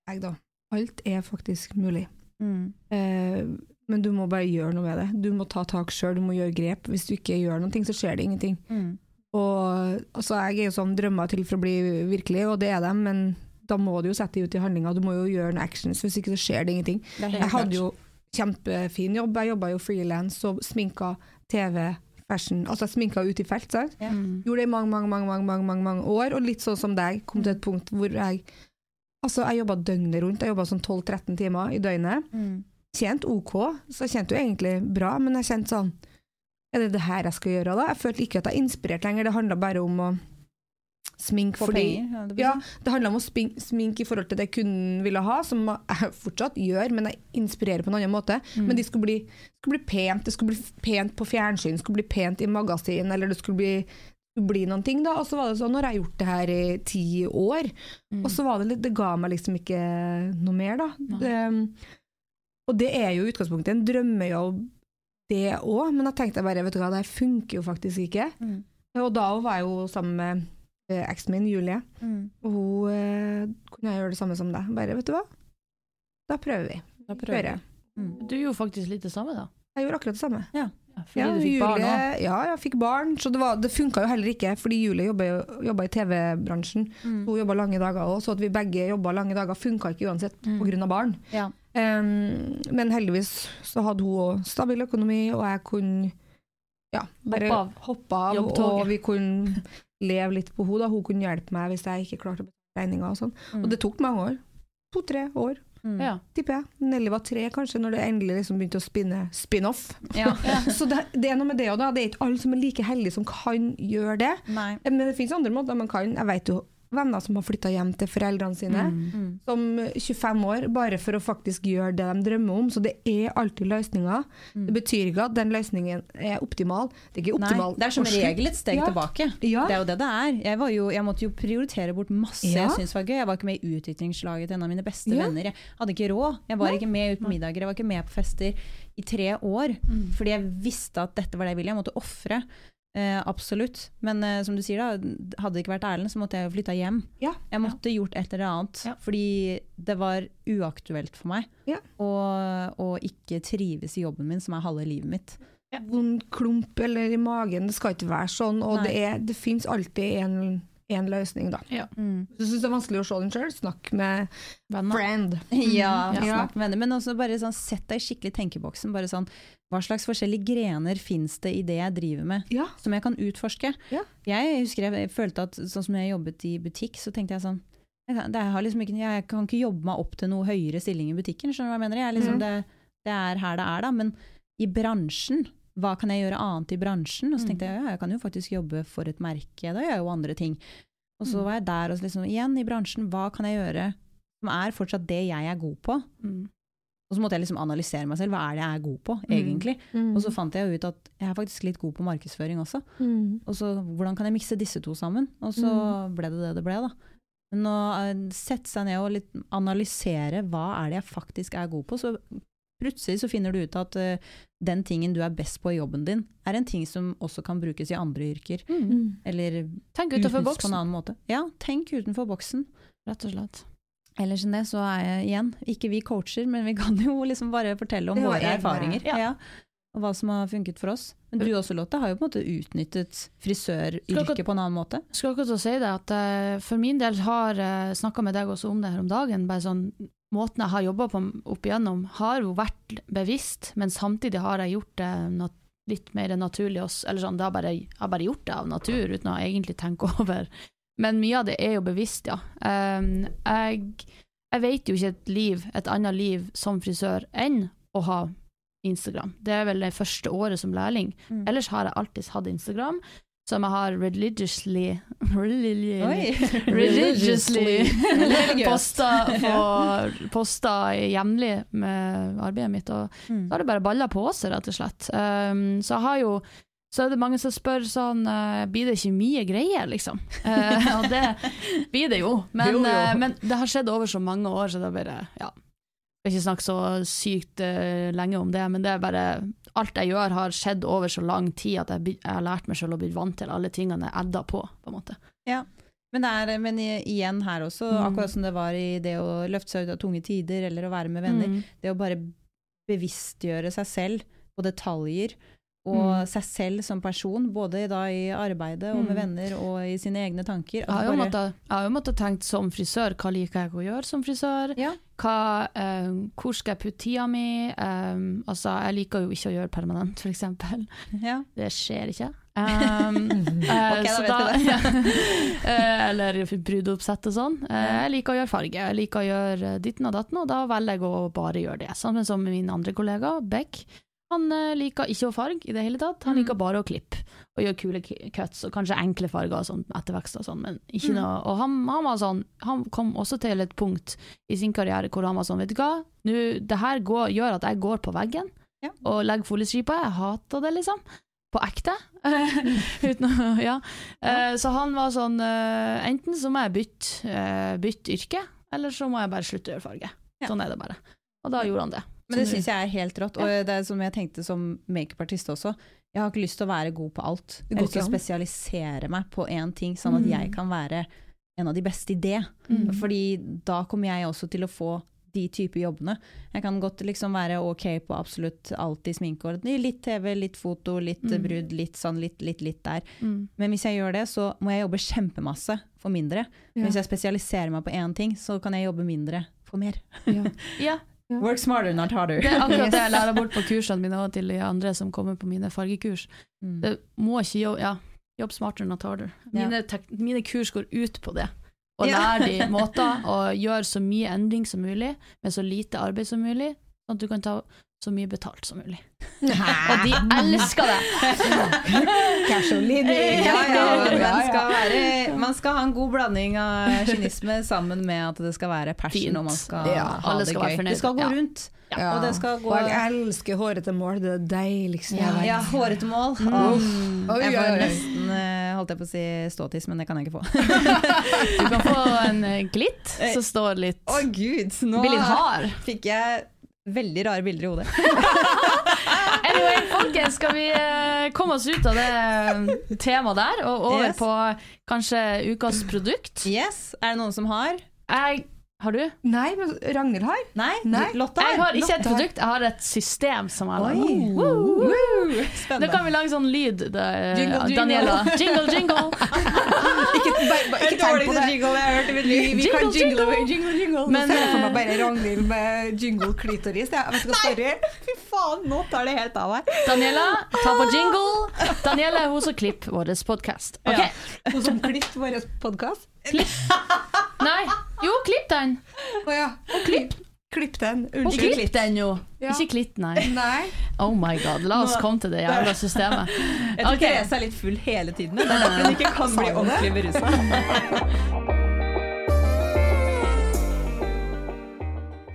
Jeg da. Alt er faktisk mulig. mm. Eh, men du må bare gjøre noe med det. Du må ta tak sjøl, du må gjøre grep. Hvis du ikke gjør noe, så skjer det ingenting. Mm. Og altså, jeg er jo sånn drømmer til for å bli virkelig, og det er de, men da må du jo sette det ut i handlinga, Du må jo gjøre noen actions, hvis ikke så skjer det ingenting. Det Jeg hadde jo kjempefin jobb. Jeg jobba jo frilans og sminka TV, fashion. Altså sminka ut i felt. Sant? Ja. Mm. Gjorde det i mange, mange, mange, mange, mange, mange, mange år, og litt sånn som deg. Kom til et punkt hvor jeg Altså, jeg jobba døgnet rundt. Jeg jobba sånn 12-13 timer i døgnet. Mm. Tjent OK, så jeg kjente jo egentlig bra, men jeg kjente sånn Er det det her jeg skal gjøre, da? Jeg følte ikke at jeg inspirerte lenger. Det handla bare om å sminke Få fordi penger. Ja, det ja, sånn. det handler om å spin- smink i forhold til det kunden ville ha, som jeg fortsatt gjør, men jeg inspirerer på en annen måte. Mm. Men de skulle bli, skulle bli pent, det skulle bli pent på fjernsyn, det skulle bli pent i magasin, eller det skulle bli, bli noen ting. Da. Og så var det sånn, når jeg har gjort det her i ti år, Mm. og så var det litt, det ga meg liksom ikke noe mer, da. Det, og det er jo i utgangspunktet en drømmejobb, det òg, men da tenkte jeg bare, vet du hva, det her funker jo faktisk ikke. Mm. Og da var jeg jo sammen med eksen min, Julie. Mm. Og hun eh, kunne jeg gjøre det samme som deg. Bare, vet du hva? Da prøver vi. Da prøver vi. Mm. Du gjorde faktisk litt det samme, da. Jeg gjorde akkurat det samme. Ja, fordi Ja, du fikk barn òg. Ja, jeg fikk barn, så det, var, det funka jo heller ikke, fordi Julie jobba i TV-bransjen. Mm. Hun jobba lange dager òg, så at vi begge jobba lange dager funka ikke uansett Mm. pga. barn. Ja. Um, men heldigvis så hadde hun stabil økonomi, og jeg kunne ja, bare Hoppe av. hoppe av, og vi kunne leve litt på henne. Hun kunne hjelpe meg hvis jeg ikke klarte å betale regninga og sånn. Mm. Og det tok mange år. To-tre år, Mm. Ja. tipper jeg. Nelly var tre kanskje, når det endelig liksom begynte å spinne spin-off. Ja. Så det, det er noe med det òg, da. Det er ikke alle som er like heldige som kan gjøre det. Nei. Men det finnes andre måter man kan. Jeg vet jo venner som har flytta hjem til foreldrene sine Mm. Mm. som 25 år, bare for å faktisk gjøre det de drømmer om. Så det er alltid løsninger. Mm. Det betyr ikke at den løsningen er optimal. Det er ikke Nei, det er som regel et steg Ja. tilbake. Ja. Det er jo det det er. Jeg, var jo, jeg måtte jo prioritere bort masse Ja. jeg syntes var gøy. Jeg var ikke med i utviklingslaget til en av mine beste venner. Jeg hadde ikke råd. Jeg var Nei. ikke med ut på middager, jeg var ikke med på fester i tre år. Mm. Fordi jeg visste at dette var det jeg ville. Jeg måtte ofre. Eh, absolutt. Men eh, som du sier, da, hadde det ikke vært Erlend, så måtte jeg jo flytta hjem. Ja. Jeg måtte gjort et eller annet. Ja. Fordi det var uaktuelt for meg Ja. å, å ikke trives i jobben min, som er halve livet mitt. Vond klump eller i magen, det skal ikke være sånn. Og Nei. det, er, det finnes alltid en, en løsning, da. Mm. Hvis du syns det er vanskelig å se den sjøl, snakk med Venner. friend. Ja, Ja. snakk med venner. Men også bare sånn, sett deg skikkelig i tenkeboksen. Bare sånn, hva slags forskjellige grener fins det i det jeg driver med, Ja. som jeg kan utforske? Ja. Jeg husker jeg, jeg følte at sånn som jeg jobbet i butikk, så tenkte jeg sånn jeg kan, liksom ikke, jeg kan ikke jobbe meg opp til noe høyere stilling i butikken, skjønner du hva jeg mener? Jeg liksom, Mm. det, det er her det er, da. Men i bransjen, hva kan jeg gjøre annet i bransjen? Og så tenkte jeg ja, jeg kan jo faktisk jobbe for et merke, da gjør jeg jo andre ting. Og så Mm. var jeg der og så liksom, igjen i bransjen, hva kan jeg gjøre som er fortsatt det jeg er god på? Mm. Og så måtte jeg liksom analysere meg selv, hva er det jeg er god på, Mm. egentlig? Mm. Og så fant jeg ut at jeg er faktisk litt god på markedsføring også. Mm. Og så hvordan kan jeg mikse disse to sammen? Og så ble det det det ble, da. Men å eh, sette seg ned og litt analysere hva er det jeg faktisk er god på, så plutselig så finner du ut at uh, den tingen du er best på i jobben din, er en ting som også kan brukes i andre yrker. Mm. Mm. Eller Tenk utenfor boksen. på en annen måte. Ja, tenk utenfor boksen. rett og slett. Ellers enn det så er jeg igjen, ikke vi coacher, men vi kan jo liksom bare fortelle om Det våre erfaringer. ja. Ja. Og hva som har funket for oss. Men du også, Lotte, har jo på en måte utnyttet frisøryrket på en annen måte. Skal akkurat si det, at uh, for min del har jeg snakka med deg også om det her om dagen. bare sånn, Måten jeg har jobba på opp igjennom, har jo vært bevisst, men samtidig har jeg gjort det nat litt mer naturlig. Også, eller sånn, det har bare, jeg har bare gjort det av natur, uten å egentlig tenke over. Men mye av det er jo bevisst, ja. Um, jeg, jeg vet jo ikke et liv, et annet liv som frisør enn å ha Instagram. Det er vel det første året som lærling. Mm. Ellers har jeg alltid hatt Instagram, som jeg har religiously religiously, religiously posta, posta jevnlig med arbeidet mitt. Og Mm. da har det bare balla på seg, rett og slett. Um, så jeg har jo så er det mange som spør sånn eh, Blir det ikke mye greier, liksom? Eh, og det blir det jo. Men, Jo, jo. eh, men det har skjedd over så mange år, så det er bare Ja. Jeg skal ikke snakke så sykt uh, lenge om det, men det er bare Alt jeg gjør, har skjedd over så lang tid at jeg, jeg har lært meg selv å bli vant til alle tingene jeg edda på, på en måte. Men, det er, men i- igjen her også, Mm. akkurat som det var i det å løfte seg ut av tunge tider, eller å være med venner, Mm. det å bare bevisstgjøre seg selv på detaljer, og seg selv som person, både da i arbeidet og med Mm. venner og i sine egne tanker. Jeg har jo måttet, jeg har jo måttet tenkt som frisør, hva liker jeg å gjøre som frisør? Ja. Hva, eh, hvor skal jeg putte tida mi? Um, altså, jeg liker jo ikke å gjøre permanent, eksempel. ja. Det skjer ikke. Um, eh, Ok, da så vet vi Eh, eller brudeoppsett og sånn. Eh, jeg liker å gjøre farge, jeg liker å gjøre ditten og datten, og da velger jeg å bare gjøre det. Sammen som min andre kollega, Beck. Han eh, liker ikke å farge i det hele tatt, han liker bare å klippe. Og gjøre kule cuts, og kanskje enkle farger og sånn, ettervekst og sånn, men ikke noe Og han, han var sånn, han kom også til et punkt i sin karriere hvor han var sånn, vet du hva, Nå, det her går, gjør at jeg går på veggen Ja. og legger foliestriper, jeg hater det liksom på ekte. Uten å, ja. ja. så han var sånn eh, Enten så må jeg bytte, eh, bytte yrke, eller så må jeg bare slutte å gjøre farge. Sånn er det bare. Og da gjorde han det. Men det syns jeg er helt rått. Og det er som jeg tenkte som makeupartist også. Jeg har ikke lyst til å være god på alt. Jeg har lyst til å spesialisere meg på én ting, sånn at Mm. jeg kan være en av de beste i det. Mm. Fordi da kommer jeg også til å få de type jobbene. Jeg kan godt liksom være ok på absolutt alt i sminkeorden. Litt TV, litt foto, litt Mm. brudd, litt sånn, litt, litt, litt der. Mm. Men hvis jeg gjør det, så må jeg jobbe kjempemasse for mindre. Ja. Hvis jeg spesialiserer meg på én ting, så kan jeg jobbe mindre for mer. Ja, Work smarter, not harder. det er akkurat det jeg lærer bort på kursene mine og til de andre som kommer på mine fargekurs. Mm. Det må ikke jobbe, ja, jobb smartere, not harder. Mine, tek, mine kurs går ut på det. Å lære de måter å gjøre så mye endring som mulig, med så lite arbeid som mulig, sånn at du kan ta så mye betalt som mulig. Og de elsker det! Casual-linje. Ja, ja, Ja, man skal ha en god blanding av kynisme sammen med at det skal være passion, og man skal Ja, ha det skal gøy. Det skal gå rundt, Ja. og det skal gå Og jeg elsker hårete mål, det er deiligste jeg vet. ja, hårete mål. Mm. Oh, Jeg får nesten, eh, holdt jeg på å si ståtiss, men det kan jeg ikke få. Du kan få en eh, glitt, som står litt Å gud, nå Blir litt hard. fikk jeg veldig rare bilder i hodet. Anyway, folkens, skal vi eh, komme oss ut av det eh, temaet der, og over Yes. på kanskje ukas produkt? Yes, Er det noen som har? Jeg, har du? Nei, men Ragnhild har. Nei? Nei. Lotta Jeg har ikke et produkt, jeg har et system som jeg har. Woo. Nå kan vi lage sånn lyd, da, eh, Jingle, jingle. Daniela. Jingle, jingle. Ikke, ikke tenk på det. jingle jeg har hørt i mitt liv. Vi kan Jingle, jingle, jingle. jingle, jingle. Men, Nå ser jeg for eh, meg bare Ragnhild med jingle klitoris. Ja. Vet sorry. Fy faen, nå tar det helt av her. Daniela, ta på jingle. Daniela er hun som klipper vår podkast. Ok. Hun som klipper vår podkast. Nei, jo, klipp den. Oh, ja. Klipp. Klipp den. Og Unnskyld. klipp den jo. Ja. Ikke klitt, nei. Nei. Oh my god, la oss Nå- komme til det jævla systemet. Jeg tror Ok. Therese er litt full hele tiden. Det er derfor hun ikke kan bli ordentlig berusa.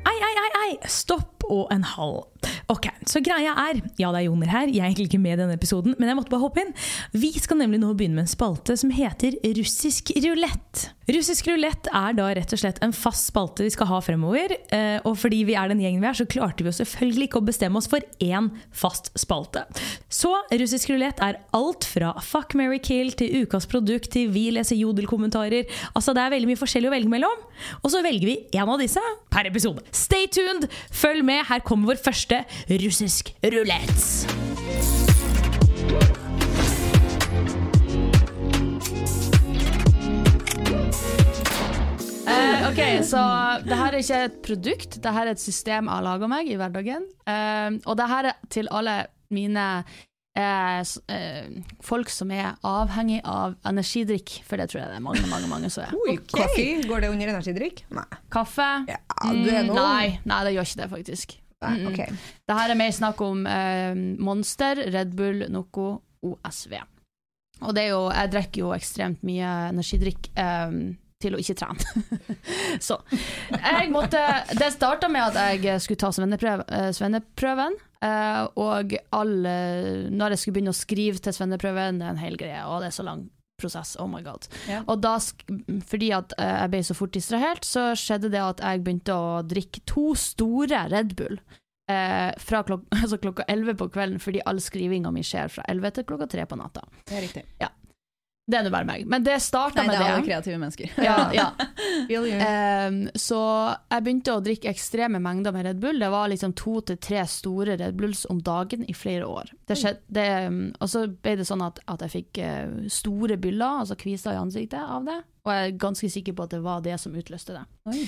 Ei, ei, ei, ei, stopp og en halv. Ok, så greia er, ja det er Joner her, jeg er egentlig ikke med i denne episoden, men jeg måtte bare hoppe inn. Vi skal nemlig nå begynne med en spalte som heter russisk rulett. Russisk rulett er da rett og slett en fast spalte vi skal ha fremover, eh, og fordi vi er den gjengen vi er, så klarte vi jo selvfølgelig ikke å bestemme oss for én fast spalte. Så russisk rulett er alt fra fuck, marry, kill til ukas produkt til vi leser jodelkommentarer. Altså det er veldig mye forskjellig å velge mellom, og så velger vi en av disse per episode. Stay tuned, følg med, her kommer vår første russisk rulett. Uh, ok, så det her er ikke et produkt, det her er et system jeg har laga meg i hverdagen. Uh, og det her er til alle mine uh, eh, folk som er avhengig av energidrikk, for det tror jeg det er mange, mange, mange som er. Oi, Kaffe, går det under energidrikk? Nei. Kaffe? Ja, du er Mm, nei, nei, det gjør ikke det, faktisk. Nei, ok. Det her er mer snakk om eh, Monster, Red Bull, Noco, OSV. Og det er jo, jeg drikker jo ekstremt mye energidrikk eh, til å ikke trene. Så jeg måtte Det starta med at jeg skulle ta eh, svenneprøven. eh, og alle, når jeg skulle begynne å skrive til svenneprøven, det er en hel greie, og det er så lang prosess. Oh my god. Ja. Og da, fordi at eh, jeg ble så fort distrahert, så skjedde det at jeg begynte å drikke to store Red Bull. Eh, fra klok altså klokka 11 på kvelden, fordi all skrivinga mi skjer fra 11 til klokka 3 på natta. Det er riktig. Det er nå bare meg. Men det starta Nei, det er alle kreative mennesker. Ja, ja. Ehm, så jeg begynte å drikke ekstreme mengder med Red Bull. Det var liksom to til tre store Red Bulls om dagen i flere år. Det skjedde, det, um, og så ble det sånn at, at jeg fikk eh, store byller, altså kviser i ansiktet av det. Og jeg er ganske sikker på at det var det som utløste det. Oi.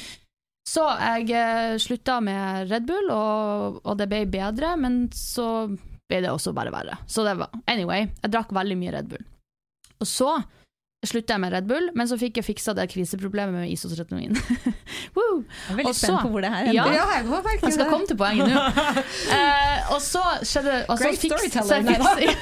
Så jeg uh, slutta med Red Bull, og, og det ble bedre, men så ble det også bare verre. Så det var Anyway, jeg drakk veldig mye Red Bull. Og så slutta jeg med Red Bull, men så fikk jeg fiksa det kriseproblemet med isotretinoin. Woo! Jeg er veldig så- spent på hvor det her Ja. ender. Ja, jeg Jeg skal komme til poenget nå. uh, og så skjedde og så Great storyteller, så jeg fiks-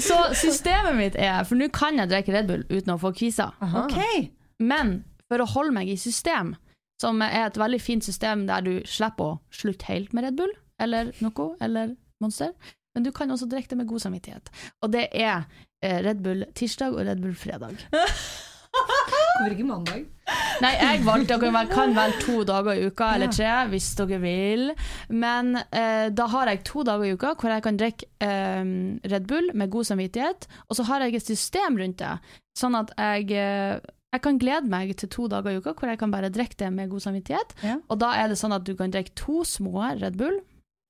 Så systemet mitt er For nå kan jeg drikke Red Bull uten å få kviser. Okay. Men for å holde meg i system, som er et veldig fint system der du slipper å slutte helt med Red Bull, eller noe, eller Monster, men du kan også drikke det med god samvittighet. Og det er eh, Red Bull tirsdag og Red Bull fredag. Hvorfor ikke mandag? Nei, jeg valgte dere kan velge to dager i uka, eller tre, hvis dere vil. Men eh, da har jeg to dager i uka hvor jeg kan drikke eh, Red Bull med god samvittighet, og så har jeg et system rundt det, sånn at jeg eh, jeg kan glede meg til to dager i uka hvor jeg kan bare drikke det med god samvittighet. Ja. Og da er det sånn at du kan drikke to små Red Bull,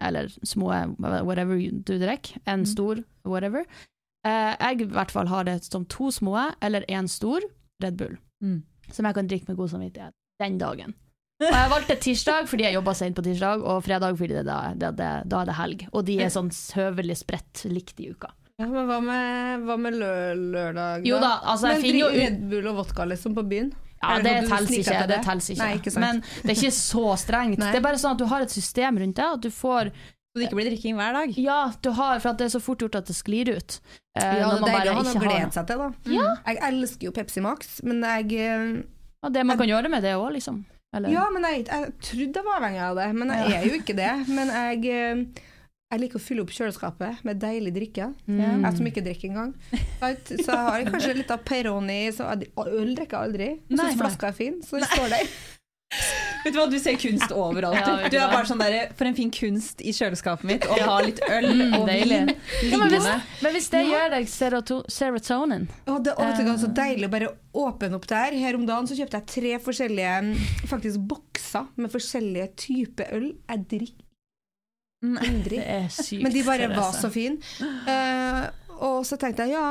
eller små whatever du drikker, en stor whatever. Eh, jeg i hvert fall har det som to små eller én stor Red Bull Mm. som jeg kan drikke med god samvittighet den dagen. Og jeg valgte tirsdag fordi jeg jobba sent på tirsdag, og fredag fordi det, da, det, det, da er det helg. Og de er sånn høvelig spredt likt i uka. Ja, men hva med, hva med lø lørdag, Jo da, altså jeg men finner jo Red Bull og vodka liksom på byen? Ja, det sniker ikke. Det tels ikke. Nei, ikke. Men det er ikke så strengt. Det er bare sånn at du har et system rundt det, at du får Så det ikke blir drikking hver dag? Ja, du har, for det er så fort gjort at det sklir ut. Eh, Ja, det er bare deilig å ha noe ikke har glede seg til, da. Ja. Jeg elsker jo Pepsi Max, men jeg eh, Ja, det man kan gjøre med det òg, liksom. Eller? Ja, men jeg, jeg trodde jeg var avhengig av det, men jeg er jo ikke det. Men jeg, eh, jeg liker å fylle opp kjøleskapet med deilig drikke. Mm. Jeg som ikke drikker engang. Så Så jeg har kanskje litt av Peroni, så øl drikker jeg aldri. Jeg syns flaska er fin, så den står der. Vet du hva, du ser kunst overalt. Ja, du du er bare sånn der, For en fin kunst i kjøleskapet mitt, å ha litt øl Mm, og deilig. vin Ja, men, hvis, men hvis det gjør deg seroto serotonin å, det, er vet du så deilig å bare åpne opp der. Her om dagen så kjøpte jeg tre forskjellige faktisk bokser med forskjellige typer øl. Jeg drikker aldri. Det er sykt. Men de bare Therese. var så fine. Uh, og så tenkte jeg ja,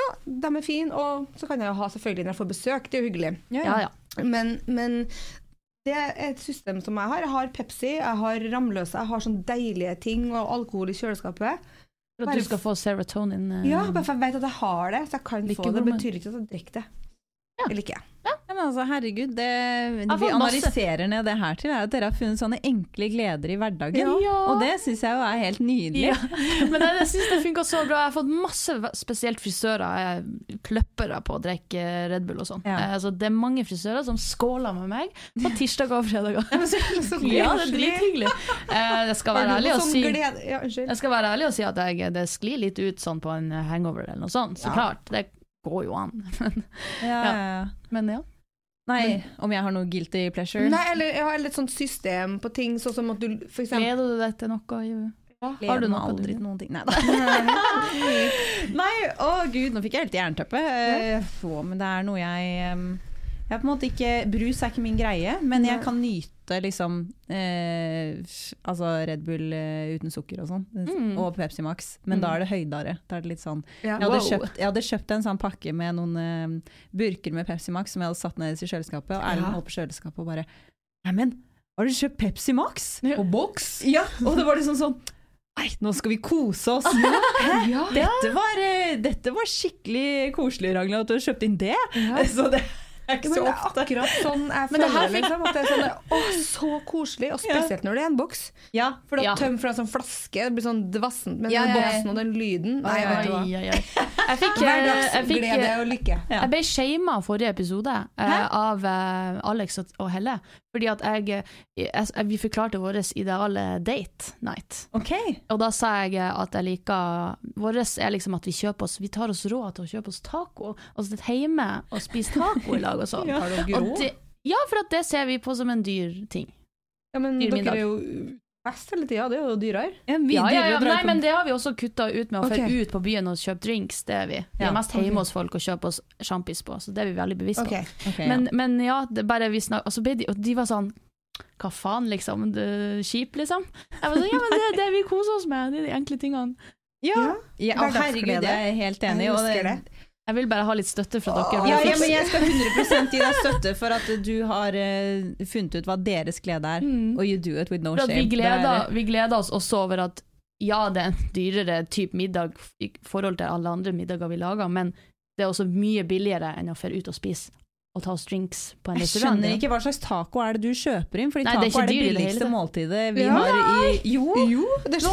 ja, de er fine, og så kan jeg jo ha selvfølgelig når jeg får besøk, det er jo hyggelig. Ja, ja. Men, men det er et system som jeg har. Jeg har Pepsi, jeg har Ramløse, jeg har sånne deilige ting og alkohol i kjøleskapet. For at Bare du skal få serotonin. Uh, Ja, bare for jeg vet at jeg har det, så jeg kan få det. Det betyr ikke at jeg drikker det. Ja. Eller ikke. Ja, men altså, herregud, det vi analyserer ned det her til, er at dere har funnet sånne enkle gleder i hverdagen. Ja. Og det syns jeg jo er helt nydelig. Ja. Men jeg, jeg synes det funka så bra. Jeg har fått masse, spesielt frisører, kløppere på å drikke Red Bull og sånn. Ja. Eh, Altså, det er mange frisører som skåler med meg på tirsdager og fredager. Ja, det er drithyggelig. Eh, Jeg skal være ærlig og sånn si? Ja, jeg skal være ærlig og si at jeg, det sklir litt ut sånn på en hangover eller noe sånt. Så Ja. klart, det går jo an. Men ja, ja. Men ja. Nei, om jeg har noe guilty pleasure? Nei, eller jeg har et sånt system på ting, sånn som at du for eksempel Gleder du deg til noe? Jo. Ja, Har du noe aldri til noen ting. Nei, Nei, å gud, nå fikk jeg helt jernteppe. Få, men det er noe jeg em, jeg på en måte ikke, Brus er ikke min greie, men jeg kan nyte liksom eh, Altså Red Bull eh, uten sukker og sånn, Mm. og Pepsi Max. Men Mm. da er det høydere. Da er det litt sånn Ja. jeg hadde, Wow. kjøpt, jeg hadde kjøpt en sånn pakke med noen eh, burker med Pepsi Max som jeg hadde satt ned i kjøleskapet, og Erlend Ja. på kjøleskapet og bare Neimen, har du kjøpt Pepsi Max? Ja. På boks? Ja, og det var liksom sånn Nei, nå skal vi kose oss! Ja. Dette var, eh, dette var skikkelig koselig, Ragnhild, at du har kjøpt inn det. Ja. Så det er ikke Men så det er akkurat sånn jeg Men det her føler det. Liksom, at det er sånn, å, så koselig, og spesielt når det er en boks. Ja, For da Ja. tømme fra en sånn flaske, det blir sånn dvassent. Men Ja, den ja, ja. boksen og den lyden Nei, vet du hva. Jeg fikk, eh, jeg fikk Hverdagsglede og lykke. Ja. Jeg ble shama forrige episode eh, av eh, Alex og, og Helle. Fordi at jeg, eh, jeg Vi forklarte vår ideale date night. Okay. Og da sa jeg eh, at jeg liker Vår er liksom at vi kjøper oss Vi tar oss råd til å kjøpe oss taco, og sitte hjemme og spise taco i lag og sånn. Har dere Og råd? det, ja, for at det ser vi på som en dyr ting. Ja, men dyr dere middag. er jo Fest hele tida, det er jo dyrere. Ja, Ja, ja, ja. Nei, men det har vi også kutta ut med å Ok. dra ut på byen og kjøpe drinks. Det er vi. Vi Ja, er mest hjemme hos folk og kjøper oss sjampis på, så det er vi veldig bevisst på. Okay. Ok, ja. Men, men ja, det bare vi snak, og så ble de, og de var sånn Hva faen, liksom? Kjip, liksom? Jeg var sånn, ja, men det er det vi koser oss med. Det er de enkle tingene. Ja, ja herregud, jeg er helt enig. Jeg husker det. Jeg vil bare ha litt støtte fra dere. Ja, ja, men jeg skal 100% gi deg støtte for at du har uh, funnet ut hva deres glede er, Mm. og you do it with no shame. vi, er- gleder, vi gleder oss også over at ja, det er en dyrere type middag i forhold til alle andre middager vi lager, men det er også mye billigere enn å dra ut og spise og ta oss drinks på en Jeg skjønner ikke hva slags taco er det du kjøper inn, fordi Nei, taco er er det billigste måltidet vi Ja. har i Jo! Jo, det er så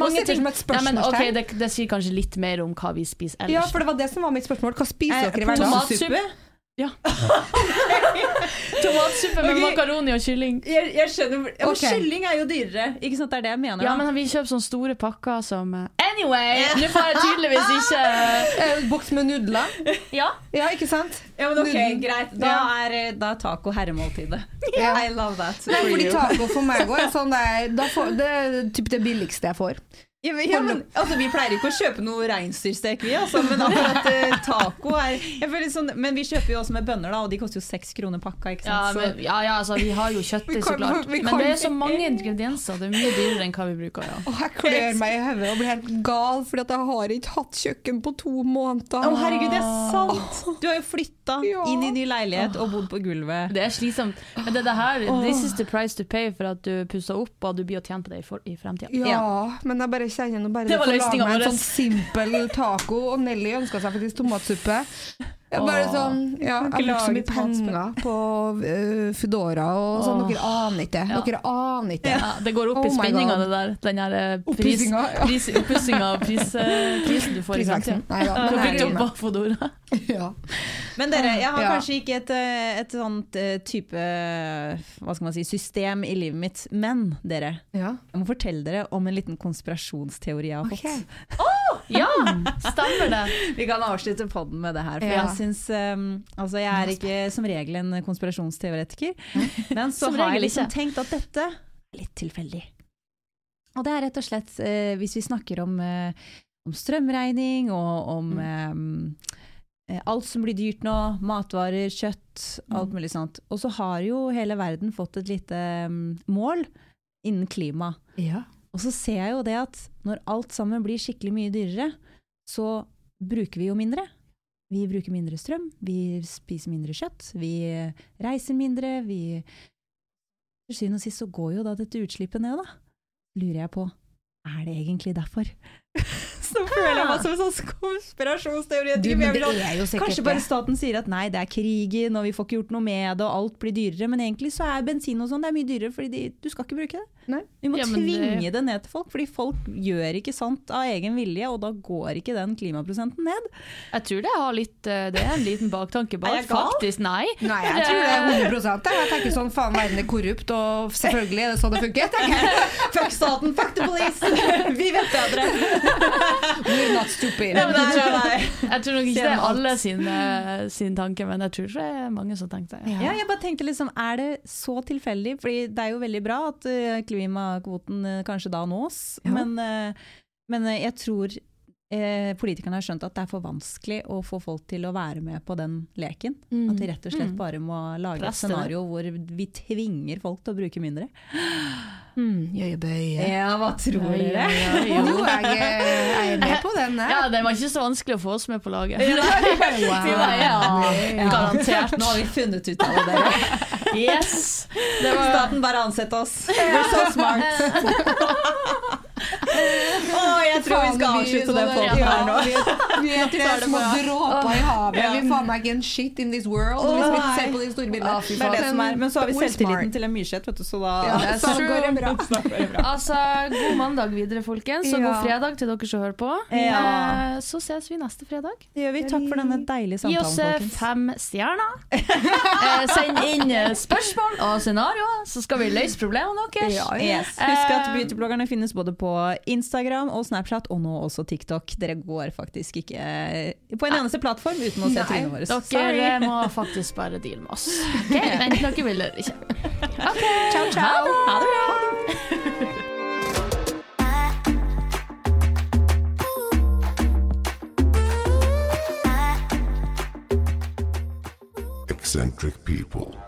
mange ting. som et Nei, men okay, det, det sier kanskje litt mer om hva vi spiser ellers. Ja, for det var det som var mitt spørsmål. Hva spiser Eh, dere i hverdagen? Ja. Tomatsuppe med okay. makaroni og kylling. Jeg, jeg skjønner ja, okay. Kylling er jo dyrere, ikke sant? Det er det jeg mener. Ja, da. men vi kjøper sånne store pakker som eh, Anyway! Nå får jeg tydeligvis ikke En boks med nudler? Ja. Ja, ikke sant? Ja, men ok, Nudlen. greit. Da er, eh, da er taco herremåltidet. yeah. I love that. Nei, for fordi you. taco for meg er sånn der, da får, Det er typ det billigste jeg får. Ja, men, ja, men, altså, vi pleier ikke å kjøpe noe reinsdyrstek, vi, altså, men akkurat uh, taco er jeg føler sånn, Men vi kjøper jo også med bønner, da, og de koster jo seks kroner pakka. ikke Ja, men, ja, ja, altså, vi har jo kjøttet, så klart. vi Men det er så mange ingredienser. Det er mye dyrere enn hva vi bruker. Ja. Og jeg klør meg i hodet og blir helt gal, fordi jeg har ikke hatt kjøkken på to måneder. Å, herregud, det er sant! Du har jo flytta Ja. inn i ny leilighet og bodd på gulvet. Det er slitsomt. Men det, er det her, this is the price to pay for at du pusser opp, og du blir å tjene på det i, for, i fremtida. Ja, men jeg bare kjenner nå bare Det var løsningen meg en sånn simpel taco, og Nelly ønska seg faktisk tomatsuppe. Jeg bare sånn, ja, jeg så mye penger på uh, Foodora og sånn, dere aner ikke. Ja. Dere aner ikke. Ja, det går opp i oh spenninga, det der. Den her eh, pris, pris, oppussinga av pris, eh, prisen du får Prisveksten. Nei da, Du men opp Ja. Men dere, jeg har kanskje ikke et, et sånt type hva skal man si, system i livet mitt, men dere, jeg må fortelle dere om en liten konspirasjonsteori jeg har fått fått. Ja, stemmer det. Vi kan avslutte podden med det her, for Ja. jeg syns um, Altså, jeg er ikke som regel en konspirasjonsteoretiker, men så har jeg liksom tenkt at dette er litt tilfeldig. Og det er rett og slett uh, hvis vi snakker om, uh, om strømregning og om eh, alt som blir dyrt nå, matvarer, kjøtt, alt mulig sånt. Og så har jo hele verden fått et lite mm, mål innen klima. Ja. Og så ser jeg jo det at når alt sammen blir skikkelig mye dyrere, så bruker vi jo mindre. Vi bruker mindre strøm, vi spiser mindre kjøtt, vi reiser mindre, vi Til syvende og sist så går jo da dette utslippet ned, da. Lurer jeg på, er det egentlig derfor? så føler jeg meg som en sånn konspirasjonsteoretiker. Du, men men jeg vil det er jo sikkert Kanskje bare staten sier at nei, det er krigen, og vi får ikke gjort noe med det, og alt blir dyrere. Men egentlig så er bensin og sånn det er mye dyrere, fordi de, du skal ikke bruke det. Nei. Vi må Ja, tvinge det- det ned til folk, fordi folk gjør ikke sånt av egen vilje, og da går ikke den klimaprosenten ned. Jeg tror det, har litt, eh, det er en liten baktanke bak. Er jeg gal? Faktisk, nei. Nei, jeg tror det er 100 Jeg tenker sånn, faen, verden er korrupt, og selvfølgelig er det sånn det funker. Fuck staten, fuck the police! Vi vet bedre! We're not stupid. Nei, men jeg, tror, jeg tror nok ikke det er alle sin, eh, sin tanke, men jeg tror det er mange som tenker det. Ja, jeg bare tenker liksom, er det så tilfeldig? Fordi det er jo veldig bra at eh, klimakvoten eh, kanskje da nås, Ja. men, men jeg tror eh, politikerne har skjønt at det er for vanskelig å få folk til å være med på den leken. At vi rett og slett Mm. bare må lage et scenario hvor vi tvinger folk til å bruke mindre. Mm, Jøyebøye. Ja, hva tror dere? Jo, jeg, er- jeg er med på den. Her. Ja, det var ikke så vanskelig å få oss med på laget. Wow. Ja, garantert. Nå har vi funnet ut av det, dere. Yes! Det var, Staten bare ansett oss. We're so smart. Å, jeg tror vi skal avslutte den podden her nå. Vi er tre små dråper i havet. Ja. Vi faen meg ikke en shit in this world. Oh, Hvis vi ser på de store Det bildene. er det som er. Men så har vi selvtilliten til en Myrseth, vet du, så da Ja, det så går det bra. Det altså, god mandag videre, folkens, og god fredag til dere som hører på. Ja. Eh, Så ses vi neste fredag. Det gjør vi. Takk for denne deilige samtalen, folkens. Gi oss eh, folkens. fem stjerner. Eh, send inn spørsmål og scenarioer, så skal vi løse problemene deres. Ja, Yes. Husk at beautybloggerne finnes både på Instagram og Snapchat, og nå også TikTok. Dere går faktisk ikke eh, på en eneste plattform uten å se trynet vårt. Dere Sorry. må faktisk bare deale med oss. Okay? men dere vil eller ikke. Ciao, ciao. Ha det bra! Eccentric people.